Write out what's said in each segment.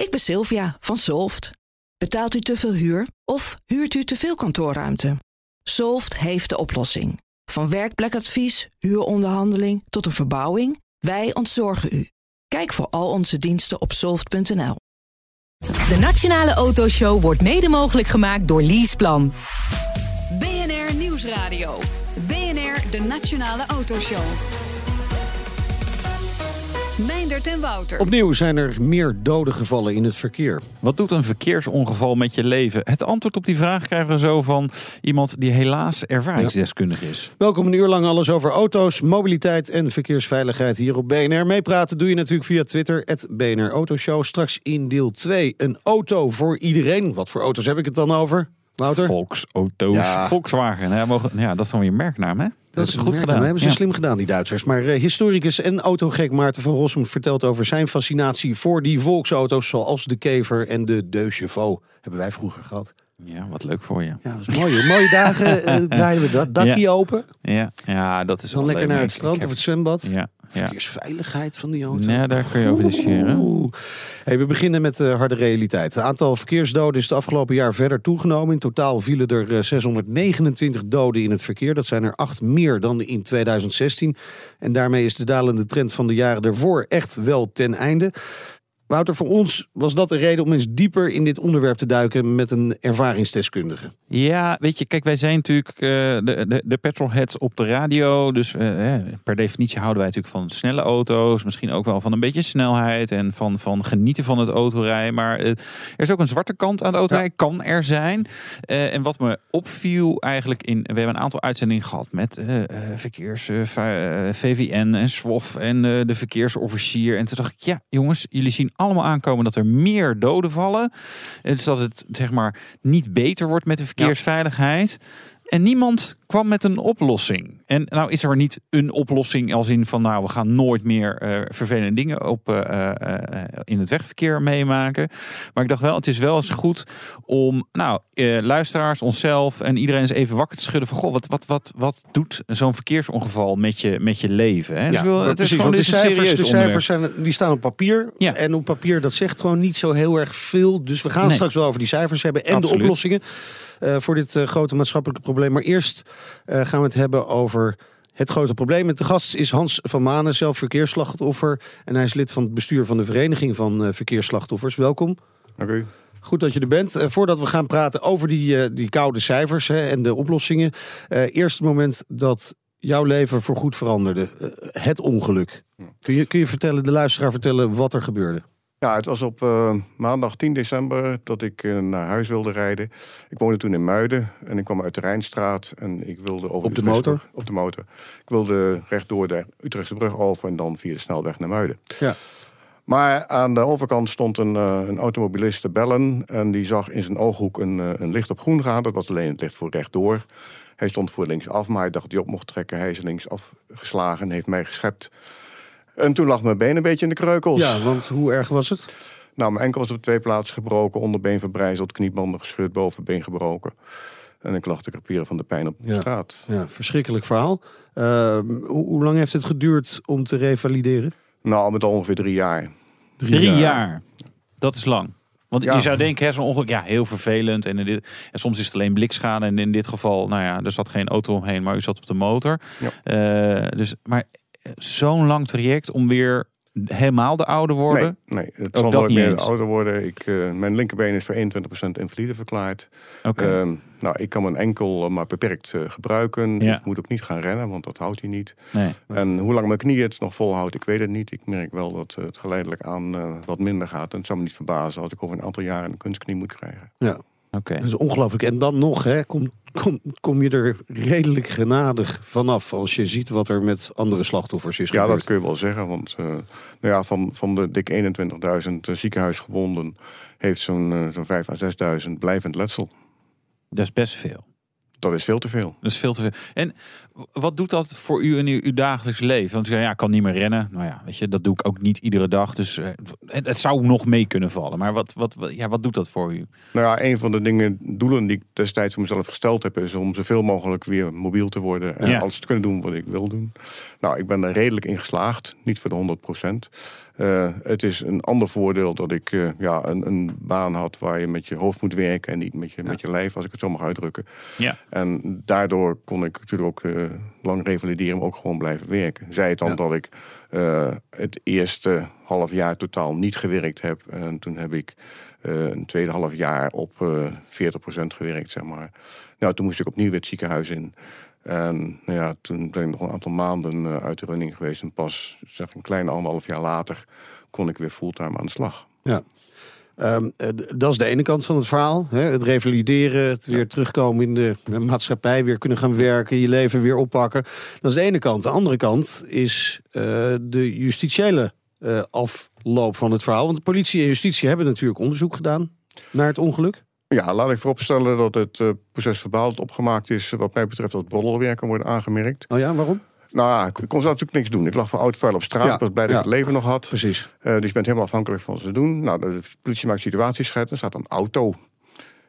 Ik ben Sylvia van Solft. Betaalt u te veel huur of huurt u te veel kantoorruimte? Solft heeft de oplossing. Van werkplekadvies, huuronderhandeling tot een verbouwing, wij ontzorgen u. Kijk voor al onze diensten op soft.nl. De Nationale Autoshow wordt mede mogelijk gemaakt door Leaseplan. BNR Nieuwsradio. BNR, de Nationale Autoshow. Meindert en Wouter. Opnieuw zijn er meer doden gevallen in het verkeer. Wat doet een verkeersongeval met je leven? Het antwoord op die vraag krijgen we zo van iemand die helaas ervaringsdeskundig is. Welkom een uur lang alles over auto's, mobiliteit en verkeersveiligheid hier op BNR. Meepraten doe je natuurlijk via Twitter, het BNR Autoshow. Straks in deel 2 een auto voor iedereen. Wat voor auto's heb ik het dan over? Wouter? Volksauto's. Ja. Volkswagen. Hè? Mogen, ja, dat is dan weer merknaam, hè? Dat, is goed gedaan. Dat hebben ze Ja. slim gedaan, die Duitsers. Maar eh, historicus en autogek Maarten van Rossum vertelt over zijn fascinatie voor die volksauto's zoals de Kever en de Deux Chevaux. Hebben wij vroeger gehad. Ja, wat leuk voor je. Ja, dat is mooi. Mooie dagen eh, draaiden we dat dakje Ja. open. Ja, ja dat is Dan wel lekker leuk. naar het strand of het zwembad. Ja. Verkeersveiligheid van die auto. ja, daar kun je over discussiëren. Hey, we beginnen met de harde realiteit. Het aantal verkeersdoden is het afgelopen jaar verder toegenomen. In totaal vielen er eh, 629 doden in het verkeer. Dat zijn er acht meer dan in 2016. En daarmee is de dalende trend van de jaren ervoor echt wel ten einde. Wouter, voor ons was dat de reden om eens dieper in dit onderwerp te duiken met een ervaringsdeskundige. Ja, weet je, kijk, wij zijn natuurlijk eh, de, de, de petrolheads op de radio. Dus eh, eh, per definitie houden wij natuurlijk van snelle auto's. Misschien ook wel van een beetje snelheid en van, van genieten van het autorijden. Maar er is ook een zwarte kant aan de autorijden, kan er zijn. En wat me opviel eigenlijk in... We hebben een aantal uitzendingen gehad met verkeers, VVN en SWOF en de verkeersofficier. En toen dacht ik, ja jongens, jullie zien allemaal aankomen dat er meer doden vallen. En Dus dat het zeg maar niet beter wordt met de verkeersveiligheid. En niemand kwam met een oplossing. En nou is er niet een oplossing als in van nou we gaan nooit meer eh, vervelende dingen op, eh, eh, in het wegverkeer meemaken. Maar ik dacht wel, het is wel eens goed om nou luisteraars, onszelf en iedereen eens even wakker te schudden van goh, wat, wat, wat, wat doet zo'n verkeersongeval met je, met je leven? Hè? Dus wel- het is gewoon de cijfers, de cijfers zijn, die staan op papier. Ja. En op papier, dat zegt gewoon niet zo heel erg veel. Dus we gaan Nee. straks wel over die cijfers hebben en Absoluut. de oplossingen voor dit eh, grote maatschappelijke probleem. Maar eerst eh, gaan we het hebben over het grote probleem. Met de gast is Hans van Manen, zelf verkeersslachtoffer. En hij is lid van het bestuur van de Vereniging van eh, Verkeersslachtoffers. Welkom. Dank u. Goed dat je er bent. Eh, voordat we gaan praten over die, eh, die koude cijfers hè, en de oplossingen. eh, eerst het moment dat jouw leven voorgoed veranderde. Eh, het ongeluk. Kun je, kun je vertellen, de luisteraar vertellen wat er gebeurde? Ja, het was op eh, maandag 10 december dat ik eh, naar huis wilde rijden. Ik woonde toen in Muiden en ik kwam uit de Rijnstraat en ik wilde over Op de motor? Op de motor. Ik wilde rechtdoor de Utrechtse brug over en dan via de snelweg naar Muiden. Ja. Maar aan de overkant stond een, eh, een automobilist te bellen en die zag in zijn ooghoek een, een licht op groen gaan. Dat was alleen het licht voor rechtdoor. Hij stond voor linksaf, maar hij dacht dat hij op mocht trekken. Hij is linksaf geslagen en heeft mij geschept. En toen lag mijn been een beetje in de kreukels. Ja, want hoe erg was het? Nou, mijn enkel was op twee plaatsen gebroken, onderbeen verbrijzeld, kniebanden gescheurd, bovenbeen gebroken. En ik lag te kraperen van de pijn op de Ja. straat. Ja, verschrikkelijk verhaal. Eh, hoe, hoe lang heeft het geduurd om te revalideren? Nou, met al ongeveer drie jaar. Drie jaar. Dat is lang. Want Ja. je zou denken, hè, zo'n ongeluk, ja, heel vervelend. En, in dit, en soms is het alleen blikschade. En in dit geval, nou ja, er zat geen auto omheen, maar u zat op de motor. Eh, dus, maar zo'n lang traject om weer helemaal de oude worden. Nee, nee het Ook zal dat nooit niet meer eens. ouder worden. Ik, eh, mijn linkerbeen is voor 21% invalide verklaard. Oké. Ehm, nou, ik kan mijn enkel eh, maar beperkt eh, gebruiken. Ja. Ik moet ook niet gaan rennen, want dat houdt hij niet. nee. En hoe lang mijn knie het nog volhoudt, ik weet het niet. Ik merk wel dat het geleidelijk aan eh, wat minder gaat. En het zou me niet verbazen als ik over een aantal jaren een kunstknie moet krijgen. Ja, Oké. dat is ongelooflijk. En dan nog, hè, kom, kom, kom je er redelijk genadig vanaf als je ziet wat er met andere slachtoffers is Ja, gebeurd. dat kun je wel zeggen. Want eh, nou ja, van, van de dik 21.000 ziekenhuisgewonden heeft zo'n eh, zo'n 5 à 6.000 blijvend letsel. Dat is best veel. Dat is veel te veel. Dat is veel te veel. En wat doet dat voor u in uw, uw dagelijks leven? Want ja, ik kan niet meer rennen. Nou ja, weet je, dat doe ik ook niet iedere dag. Dus eh, het, het zou nog mee kunnen vallen. Maar wat, wat, wat- ja, wat doet dat voor u? Nou ja, een van de dingen, doelen die ik destijds voor mezelf gesteld heb, is om zoveel mogelijk weer mobiel te worden en Ja. alles te kunnen doen wat ik wil doen. Nou, ik ben er redelijk in geslaagd, niet voor de 100 procent. het is een ander voordeel dat ik eh, ja, een, een baan had waar je met je hoofd moet werken en niet met je, met je lijf, als ik het zo mag uitdrukken. Ja. En daardoor kon ik natuurlijk ook eh, lang revalideren, ook gewoon blijven werken. Zij het dan Ja. dat ik eh, het eerste half jaar totaal niet gewerkt heb. En toen heb ik eh, een tweede half jaar op eh 40% gewerkt, zeg maar. Nou, toen moest ik opnieuw weer het ziekenhuis in. En nou ja, toen ben ik nog een aantal maanden eh, uit de running geweest. En pas zeg, een kleine anderhalf jaar later kon ik weer fulltime aan de slag. Ja. Ehm, eh, dat is de ene kant van het verhaal. Hè? Het revalideren, het weer terugkomen in de maatschappij, weer kunnen gaan werken, je leven weer oppakken. Dat is de ene kant. De andere kant is eh, de justitiële eh, afloop van het verhaal. Want de politie en justitie hebben natuurlijk onderzoek gedaan naar het ongeluk. Ja, laat ik vooropstellen dat het proces verbaal dat opgemaakt is... wat mij betreft dat broddelwerk kan worden aangemerkt. Oh ja, waarom? Nou ja, ik kon zelf natuurlijk niks doen. Ik lag van oud vuil op straat. Ja, Ik was blij dat ja. het leven nog had. Precies. Eh, dus je bent helemaal afhankelijk van wat ze doen. Nou, de politie maakt situatieschets. Er staat een auto.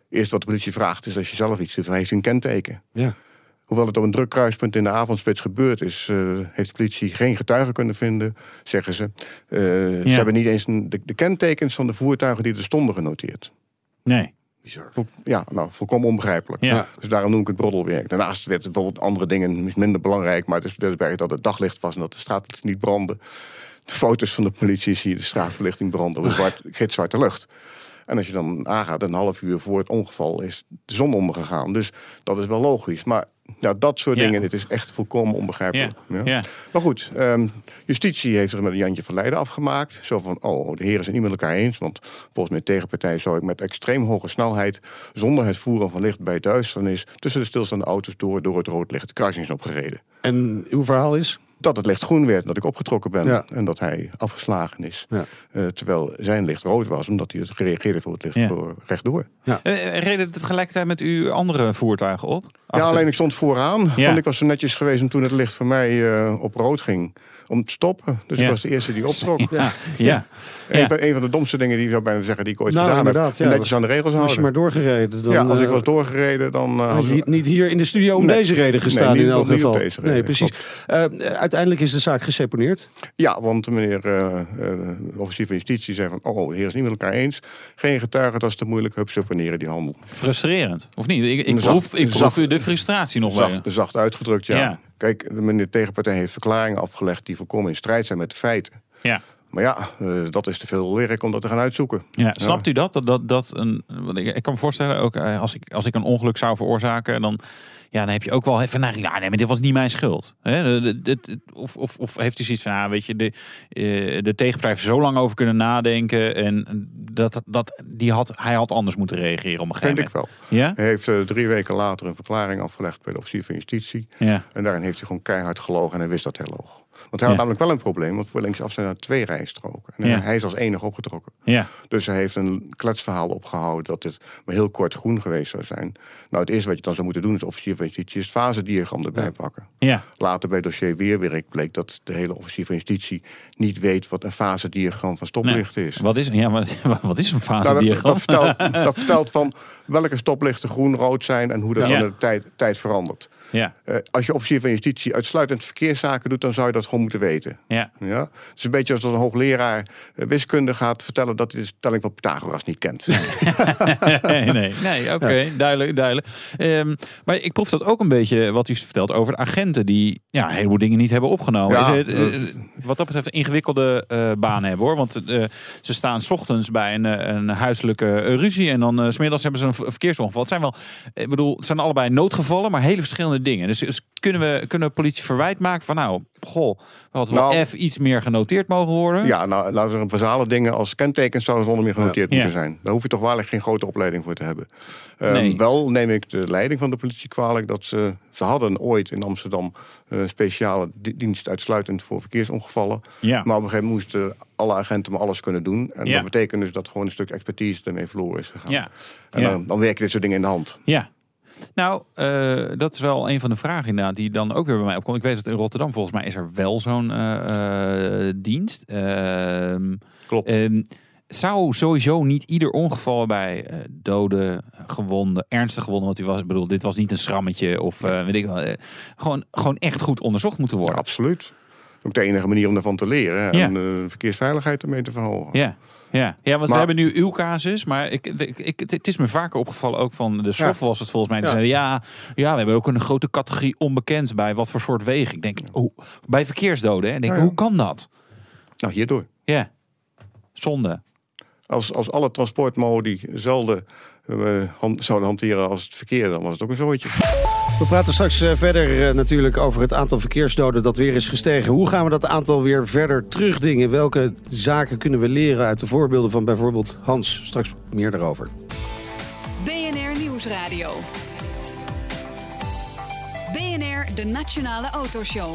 Eerst wat de politie vraagt is als je zelf iets doet. Heeft een kenteken? Ja. Hoewel het op een druk kruispunt in de avondspits gebeurd is... eh, heeft de politie geen getuigen kunnen vinden, zeggen ze. Eh, Ze hebben niet eens een- de, de kentekens van de voertuigen die er stonden genoteerd. Nee. Bizar. Vol- ja, nou, volkomen onbegrijpelijk. Ja. Dus daarom noem ik het broddelwerk. Daarnaast werd bijvoorbeeld andere dingen minder belangrijk... maar het is werd belangrijk dat het daglicht was en dat de straat niet brandde. De foto's van de politie zie je de straatverlichting branden... op zwart, gitzwarte lucht. En als je dan aangaat, een half uur voor het ongeval is de zon ondergegaan. Dus dat is wel logisch. Maar ja, dat soort Ja. dingen, dit is echt volkomen onbegrijpelijk. Ja. Ja. Ja. Maar goed, ehm, justitie heeft er met een Jantje van Leiden afgemaakt. Zo van, oh, de heren zijn niet met elkaar eens. Want volgens mijn tegenpartij zou ik met extreem hoge snelheid... zonder het voeren van licht bij duisternis... tussen de stilstaande auto's door, door het rood licht de kruising is opgereden. En uw verhaal is? Dat het licht groen werd, dat ik opgetrokken ben... Ja. en dat hij afgeslagen is. Ja. Eh, terwijl zijn licht rood was, omdat hij het gereageerd voor het licht Ja. voor rechtdoor. Eh, reden het tegelijkertijd met uw andere voertuigen op? Ja, alleen ik stond vooraan. Ja. Want ik was zo netjes geweest en toen het licht voor mij eh, op rood ging... om te stoppen. Dus Ja. ik was de eerste die optrok. Ja. ja. Een, Ja. van, een van de domste dingen die ik zou bijna zeggen die ik ooit Nou, gedaan heb. ja. Netjes aan de regels Als je houden. maar doorgereden, dan ja, als ik eh, was doorgereden, dan... eh, had je niet hier in de studio om Nee. deze reden gestaan Nee, in elk niet op geval. deze reden, nee, precies. Eh, uiteindelijk is de zaak geseponeerd. Ja, want de meneer eh, eh, de officier van justitie zei van... oh, de heer is niet met elkaar eens. Geen getuigen, dat is te moeilijk. Hup, seponeren die handel. Frustrerend, of niet? Ik, ik Zacht- proef, ik proef zacht- u de frustratie nog bij. Zacht, zacht uitgedrukt, ja. Kijk, de meneer tegenpartij heeft verklaringen afgelegd... die volkomen in strijd zijn met de feiten. Ja. Maar ja, eh, dat is te veel werk om dat te gaan uitzoeken. Ja, snapt u dat? Dat, dat, dat een, ik, ik kan me voorstellen, ook eh, als ik, als ik een ongeluk zou veroorzaken, dan, ja, dan heb je ook wel even naar, ja, nee, maar dit was niet mijn schuld. Hè? Of, of, of heeft u zoiets van, ja, weet je, de, eh, de tegenpartij heeft zo lang over kunnen nadenken en dat, dat, die had, hij had anders moeten reageren op een gegeven Vind ik wel. Ja? Hij heeft drie weken later een verklaring afgelegd... bij de officier van justitie. Ja. En daarin heeft hij gewoon keihard gelogen en hij wist dat heel hoog. Want hij had namelijk wel een probleem, want voor linksaf zijn er twee rijstroken. En hij is als enige opgetrokken. Ja. Dus hij heeft een kletsverhaal opgehouden dat het maar heel kort groen geweest zou zijn. Nou, het eerste wat je dan zou moeten doen is officier van justitie is het fasediagram erbij pakken. Ja. Later bij dossier Weerwerk bleek dat de hele officier van justitie niet weet wat een fasediagram van stoplicht is. Wat is, ja, wat, wat is een fase Nou, dat, dat, vertelt, dat vertelt van welke stoplichten groen, rood zijn en hoe dat Ja. de tijd, tijd verandert. Ja, Eh, als je officier van justitie uitsluitend verkeerszaken doet, dan zou je dat gewoon moeten weten. ja. Ja? Het is een beetje als een hoogleraar eh, wiskunde gaat vertellen dat hij de stelling van Pythagoras niet kent. nee, nee, nee oké, duidelijk, duidelijk. Ehm, maar ik proef dat ook een beetje wat u vertelt over de agenten die ja, een heleboel dingen niet hebben opgenomen. Ja, Is het, eh, wat dat betreft een ingewikkelde baan hebben hoor. Want ze staan 's ochtends bij een, een huiselijke ruzie en dan 's smiddags hebben ze een verkeersongeval. Het zijn wel, ik bedoel, het zijn allebei noodgevallen, maar hele verschillende dingen. Dus, dus kunnen we kunnen we politie verwijt maken van nou, goh, we hadden wel Nou- even iets meer genoteerd mogen worden. Ja, nou, laten we een basale dingen als kentekens zouden zonder meer genoteerd Ja. moeten zijn. Daar hoef je toch waarlijk geen grote opleiding voor te hebben. Ehm, Nee. Wel neem ik de leiding van de politie kwalijk dat ze, ze hadden ooit in Amsterdam een speciale di- dienst uitsluitend voor verkeersongevallen. Ja. Maar op een gegeven moment moesten alle agenten maar alles kunnen doen. En Ja. dat betekent dus dat gewoon een stuk expertise ermee verloren is gegaan. Ja. En dan, dan werken dit soort dingen in de hand. Ja. Nou, eh, dat is wel een van de vragen inderdaad die dan ook weer bij mij opkomt. Ik weet dat in Rotterdam volgens mij is er wel zo'n eh, eh, dienst. Ehm, Klopt. ehm, zou sowieso niet ieder ongeval bij eh doden, gewonden, ernstig gewonden, wat hij was. Ik bedoel, dit was niet een schrammetje of eh, weet ik wel. gewoon, gewoon echt goed onderzocht moeten worden. Absoluut. Ook de enige manier om daarvan te leren. Ja. En de verkeersveiligheid ermee te verhogen. Ja. Ja, ja want we hebben nu uw casus, maar ik, ik, ik, het- is me vaker opgevallen, ook van de SOF was het volgens mij. Die Ja. zeiden, ja, ja, we hebben ook een grote categorie onbekend bij wat voor soort wegen. Ik denk, hoe, bij verkeersdoden, hè? Ik denk, Ja, ja. hoe kan dat? Nou, hierdoor. Ja, zonde. Als, als alle transportmodi zelden han- zouden hanteren als het verkeer, dan was het ook een zooitje. We praten straks eh, verder eh, natuurlijk over het aantal verkeersdoden dat weer is gestegen. Hoe gaan we dat aantal weer verder terugdingen? Welke zaken kunnen we leren uit de voorbeelden van bijvoorbeeld Hans? Straks meer daarover. BNR Nieuwsradio. BNR, de Nationale Autoshow.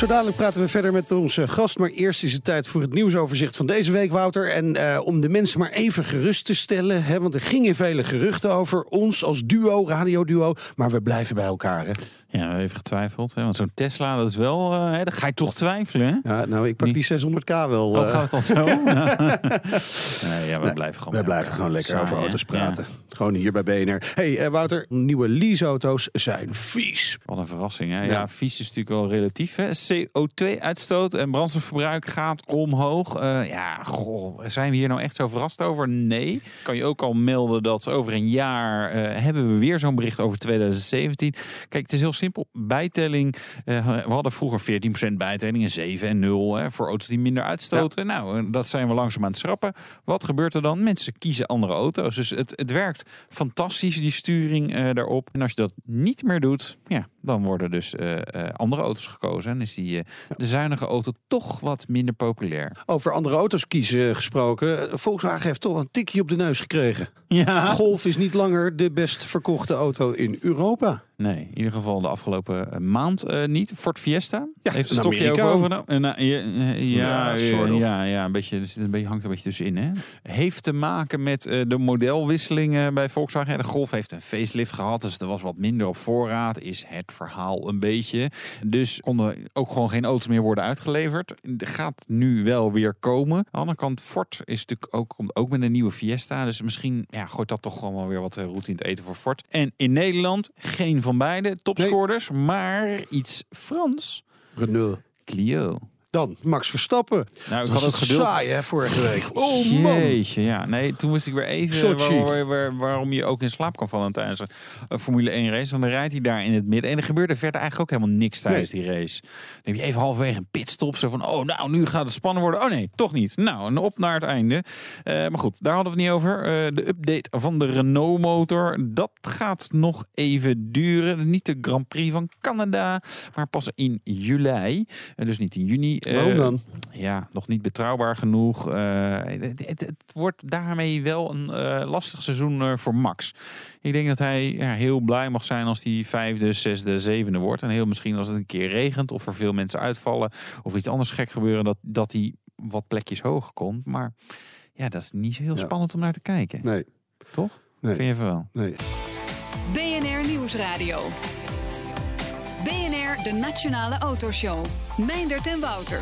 Zo dadelijk praten we verder met onze gast. Maar eerst is het tijd voor het nieuwsoverzicht van deze week, Wouter. En eh, om de mensen maar even gerust te stellen. Hè, want er gingen vele geruchten over ons als duo, radioduo. Maar we blijven bij elkaar. Hè? Ja, even getwijfeld. Hè? Want zo'n Tesla, dat is wel, eh, hè, dan ga je toch twijfelen. Hè? Ja, nou, ik pak die 600k wel. Oh, eh. gaat het al zo? nee, ja, we blijven gewoon We blijven gewoon lekker Saai, over hè? auto's Ja. praten. Gewoon hier bij BNR. hey, Wouter, nieuwe leaseauto's zijn vies. Wat een verrassing, hè? Ja, Ja. vies is natuurlijk wel relatief. Hè? CO2-uitstoot en brandstofverbruik gaat omhoog. Eh, ja, goh, zijn we hier nou echt zo verrast over? Nee. Kan je ook al melden dat over een jaar eh, hebben we weer zo'n bericht over 2017. Kijk, het is heel simpel. Bijtelling. eh, we hadden vroeger 14% bijtelling en 7 en 0 hè, voor auto's die minder uitstoten. Nou, dat zijn we langzaam aan het schrappen. Wat gebeurt er dan? Mensen kiezen andere auto's. Dus het, het werkt fantastisch, die sturing daarop. En als je dat niet meer doet, ja, dan worden dus eh, eh, andere auto's gekozen. En is die, eh, de zuinige auto toch wat minder populair. Over andere auto's kiezen gesproken. Volkswagen heeft toch een tikje op de neus gekregen. Ja. Golf is niet langer de best verkochte auto in Europa. Nee, in ieder geval de afgelopen eh, maand eh, niet. Ford Fiesta Ja, heeft een stokje over overgenomen. Eh, nou, ja, eh, ja, Ja, ja, een beetje, zit een beetje, hangt een beetje tussenin. Hè? Heeft te maken met de modelwisselingen bij Volkswagen. De Golf heeft een facelift gehad, dus er was wat minder op voorraad. Is het verhaal een beetje. Dus konden ook gewoon geen auto's meer worden uitgeleverd. Er gaat nu wel weer komen. Aan de andere kant, Ford is natuurlijk ook, komt ook met een nieuwe Fiesta. Dus misschien ja, gooit dat toch gewoon wel weer wat route in het eten voor Ford. En in Nederland geen van beide topscorers, maar iets Frans. Renault. Clio. Dan Max Verstappen. Nou, ik was het geduld. saai hè, vorige week. Oh man. Jeetje, ja. Nee, toen wist ik weer even waar- waar- waarom je ook in slaap kan vallen tijdens een Formule 1 race. Dan rijdt hij daar in het midden. En er gebeurde verder eigenlijk ook helemaal niks tijdens die race. Dan heb je even halverwege een pitstop. Zo van, oh nou, nu gaat het spannend worden. Oh nee, toch niet. Nou, en op naar het einde. Eh, maar goed, daar hadden we het niet over. Eh, de update van de Renault motor. Dat gaat nog even duren. Niet de Grand Prix van Canada. Maar pas in juli. Eh, dus niet in juni. Eh, Waarom dan? ja, nog niet betrouwbaar genoeg. Eh, het, het, het wordt daarmee wel een eh, lastig seizoen eh, voor Max. Ik denk dat hij ja, heel blij mag zijn als hij vijfde, zesde, zevende wordt. En heel misschien als het een keer regent of er veel mensen uitvallen of iets anders gek gebeuren, dat, dat hij wat plekjes hoger komt. Maar ja, dat is niet zo heel Ja. spannend om naar te kijken. Nee, Toch? Nee. Vind je van wel? nee. BNR Nieuwsradio. BNR, de Nationale Autoshow. Meindert en Wouter.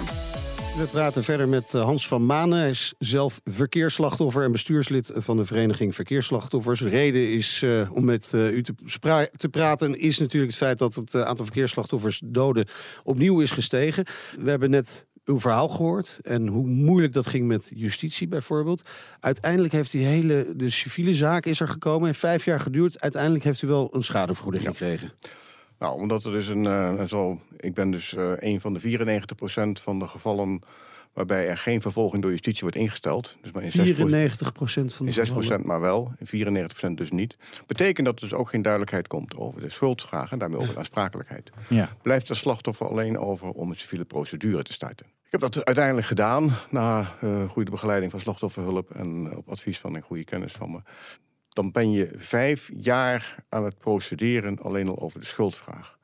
We praten verder met eh, Hans van Manen. Hij is zelf verkeersslachtoffer en bestuurslid van de vereniging Verkeersslachtoffers. De reden is eh, om met eh, u te, praten is natuurlijk het feit dat het aantal verkeersslachtoffers doden opnieuw is gestegen. We hebben net uw verhaal gehoord en hoe moeilijk dat ging met justitie bijvoorbeeld. Uiteindelijk heeft die hele de civiele zaak is er gekomen. Heeft vijf jaar geduurd. Uiteindelijk heeft u wel een schadevergoeding gekregen. Nou, omdat er dus een, eh, zo, ik ben dus eh, een van de 94% van de gevallen waarbij er geen vervolging door justitie wordt ingesteld. Dus maar in 6%, 94 procent van de in 6% gevallen. maar wel, in 94% dus niet. Betekent dat er dus ook geen duidelijkheid komt over de schuldvraag en daarmee over de aansprakelijkheid. Ja. Blijft de slachtoffer alleen over om een civiele procedure te starten. Ik heb dat uiteindelijk gedaan na eh, goede begeleiding van slachtofferhulp en op advies van een goede kennis van me. Dan ben je vijf jaar aan het procederen alleen al over de schuldvraag.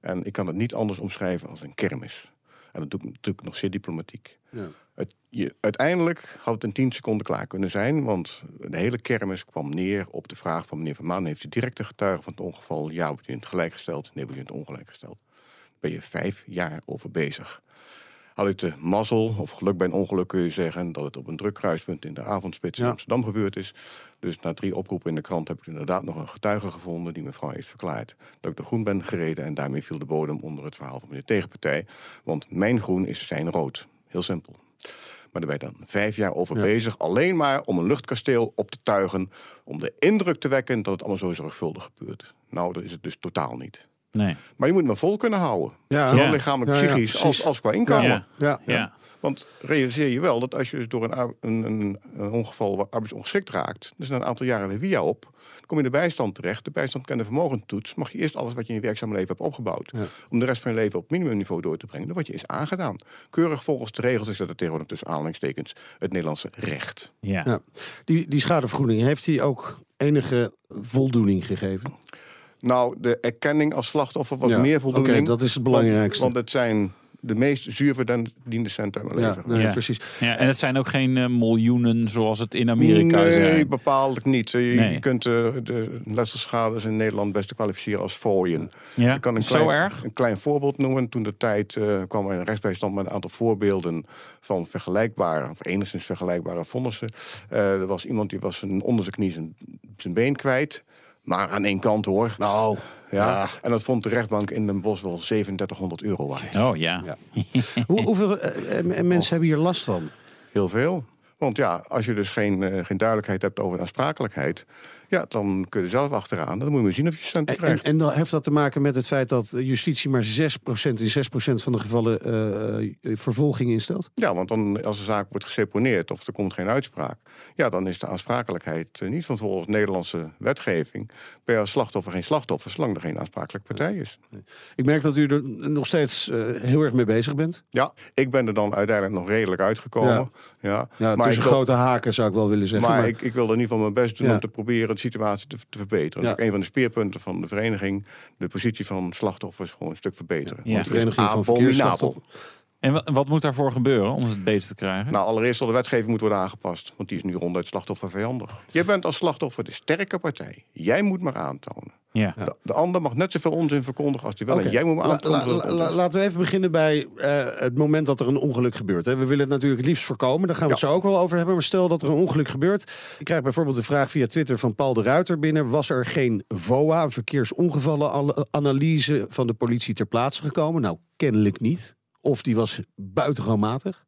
En ik kan het niet anders omschrijven als een kermis. En dat doe ik natuurlijk nog zeer diplomatiek. Ja. Het je, uiteindelijk had het in 10 seconden klaar kunnen zijn. Want de hele kermis kwam neer op de vraag van meneer Van Maan... heeft u directe getuige van het ongeval? Ja, wordt u in het gelijk gesteld? Nee, wordt u in het ongelijk gesteld? Daar ben je vijf jaar over bezig. Had ik de mazzel, of geluk bij een ongeluk kun je zeggen... dat het op een druk kruispunt in de avondspits in Ja. Amsterdam gebeurd is. Dus na drie oproepen in de krant heb ik inderdaad nog een getuige gevonden... die mevrouw heeft verklaard dat ik de groen ben gereden... en daarmee viel de bodem onder het verhaal van meneer tegenpartij. Want mijn groen is zijn rood. Heel simpel. Maar daar ben je dan vijf jaar over Ja. bezig. Alleen maar om een luchtkasteel op te tuigen. Om de indruk te wekken dat het allemaal zo zorgvuldig gebeurt. Nou, dat is het dus totaal niet. Nee. Maar je moet me vol kunnen houden. Ja. Zowel Ja. lichamelijk, Ja, ja, psychisch als, als qua inkomen. Ja. Ja. Want realiseer je wel dat als je dus door een, een, een, een ongeval waar arbeidsongeschikt raakt, dus na een aantal jaren de via op, dan kom je in de bijstand terecht. De bijstand kent de vermogentoets. Mag je eerst alles wat je in je werkzame leven hebt opgebouwd, Ja. om de rest van je leven op minimumniveau door te brengen, dan word je is aangedaan. Keurig volgens de regels, ik zet er tegenwoordig tussen aanhalingstekens, het Nederlandse recht. Ja. Ja. Die, die schadevergoeding, heeft hij ook enige voldoening gegeven? Nou, de erkenning als slachtoffer was Ja, meer voldoening. oké, dat is het belangrijkste. Want, want het zijn de meest zuur verdiende centen uit mijn Ja, leven. nee, Ja. precies. Ja, en het zijn ook geen eh, miljoenen zoals het in Amerika nee, zijn. bepaaldelijk niet. Je, Nee. je kunt eh, de letselschades in Nederland best kwalificeren als fooien. Ja, Ik kan een zo klein, erg? Een klein voorbeeld noemen. Toen de tijd eh, kwam er een rechtsbijstand met een aantal voorbeelden van vergelijkbare, of enigszins vergelijkbare vonnissen. Eh, er was iemand die was een, onder zijn knie zijn, zijn been kwijt. Maar aan één kant hoor. Nou, Ja. En dat vond de rechtbank in Den Bosch wel 3700 euro waard. Oh ja. Ja. Hoe, hoeveel eh, eh, mensen hebben hier last van? Heel veel. Want ja, als je dus geen, eh, geen duidelijkheid hebt over de aansprakelijkheid... ja, dan kun je zelf achteraan. Dan moet je maar zien of je centen En, en, krijgt. en dan heeft dat te maken met het feit dat justitie maar 6% in 6% van de gevallen eh, eh, vervolging instelt? Ja, want dan, als een zaak wordt geseponeerd of er komt geen uitspraak... ja, dan is de aansprakelijkheid eh, niet van volgens Nederlandse wetgeving... als slachtoffer geen slachtoffer... zolang er geen aansprakelijke partij is. Ik merk dat u er nog steeds heel erg mee bezig bent. Ja, ik ben er dan uiteindelijk nog redelijk uitgekomen. Ja. Ja, maar tussen wil, grote haken zou ik wel willen zeggen. maar maar- ik, ik wil er in ieder geval mijn best doen Ja. om te proberen de situatie te, te verbeteren. Dat is ook een van de speerpunten van de vereniging. De positie van slachtoffers gewoon een stuk verbeteren. Ja. Want is Vereniging van verkeersslachtoffers. En wa- wat moet daarvoor gebeuren om het beter te krijgen? Nou, allereerst zal de wetgeving moeten worden aangepast. Want die is nu ronduit slachtoffervijandig. Je bent als slachtoffer de sterke partij. Jij moet maar aantonen. ja. De, de ander mag net zoveel onzin verkondigen als hij wil. Oké. En jij moet maar aantonen. la- la- la- laten we even beginnen bij eh, het moment dat er een ongeluk gebeurt. Hè. We willen het natuurlijk het liefst voorkomen. Daar gaan we het zo ook wel over hebben. Maar stel dat er een ongeluk gebeurt. Ik krijg bijvoorbeeld de vraag via Twitter van Paul de Ruiter binnen. Was er geen VOA, een verkeersongevallenanalyse van de politie ter plaatse gekomen? Nou, kennelijk niet. Of die was buitengewoon matig.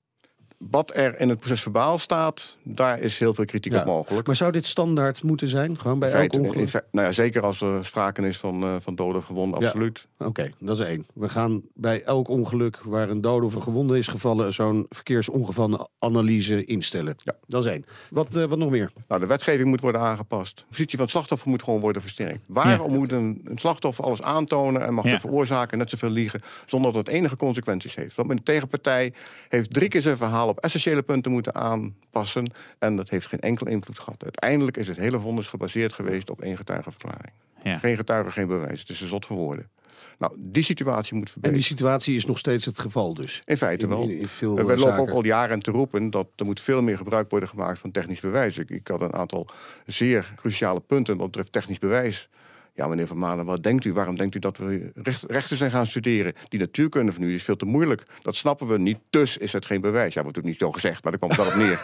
Wat er in het proces verbaal staat, daar is heel veel kritiek Ja. op mogelijk. Maar zou dit standaard moeten zijn? Gewoon bij elk ongeluk? fe- nou ja, zeker als er sprake is van, eh, van doden of gewonden, Ja. absoluut. Oké, dat is één. We gaan bij elk ongeluk waar een dode of een gewonde is gevallen... zo'n verkeersongevallenanalyse instellen. Ja. Dat is één. Wat, eh, wat nog meer? Nou, de wetgeving moet worden aangepast. De positie van het slachtoffer moet gewoon worden versterkt. Waarom Ja. moet een, een slachtoffer alles aantonen en mag Ja. de veroorzaker net zoveel liegen zonder dat het enige consequenties heeft? Want de tegenpartij heeft drie keer zijn verhaal op essentiële punten moeten aanpassen en dat heeft geen enkele invloed gehad. Uiteindelijk is het hele vonnis gebaseerd geweest op één getuigenverklaring. Ja. Geen getuige, geen bewijs. Het is een zot voor woorden. Nou, die situatie moet En verbeteren. die situatie is nog steeds het geval dus. In feite wel. in, in veel We eh, lopen ook al jaren te roepen dat er moet veel meer gebruik worden gemaakt van technisch bewijs. Ik, ik had een aantal zeer cruciale punten wat betreft technisch bewijs. Ja, meneer Van Manen, wat denkt u? Waarom denkt u dat we recht, rechten zijn gaan studeren? Die natuurkunde van u is veel te moeilijk. Dat snappen we niet, dus is het geen bewijs. Ja, wordt ook niet zo gezegd, maar daar kwam het wel op neer.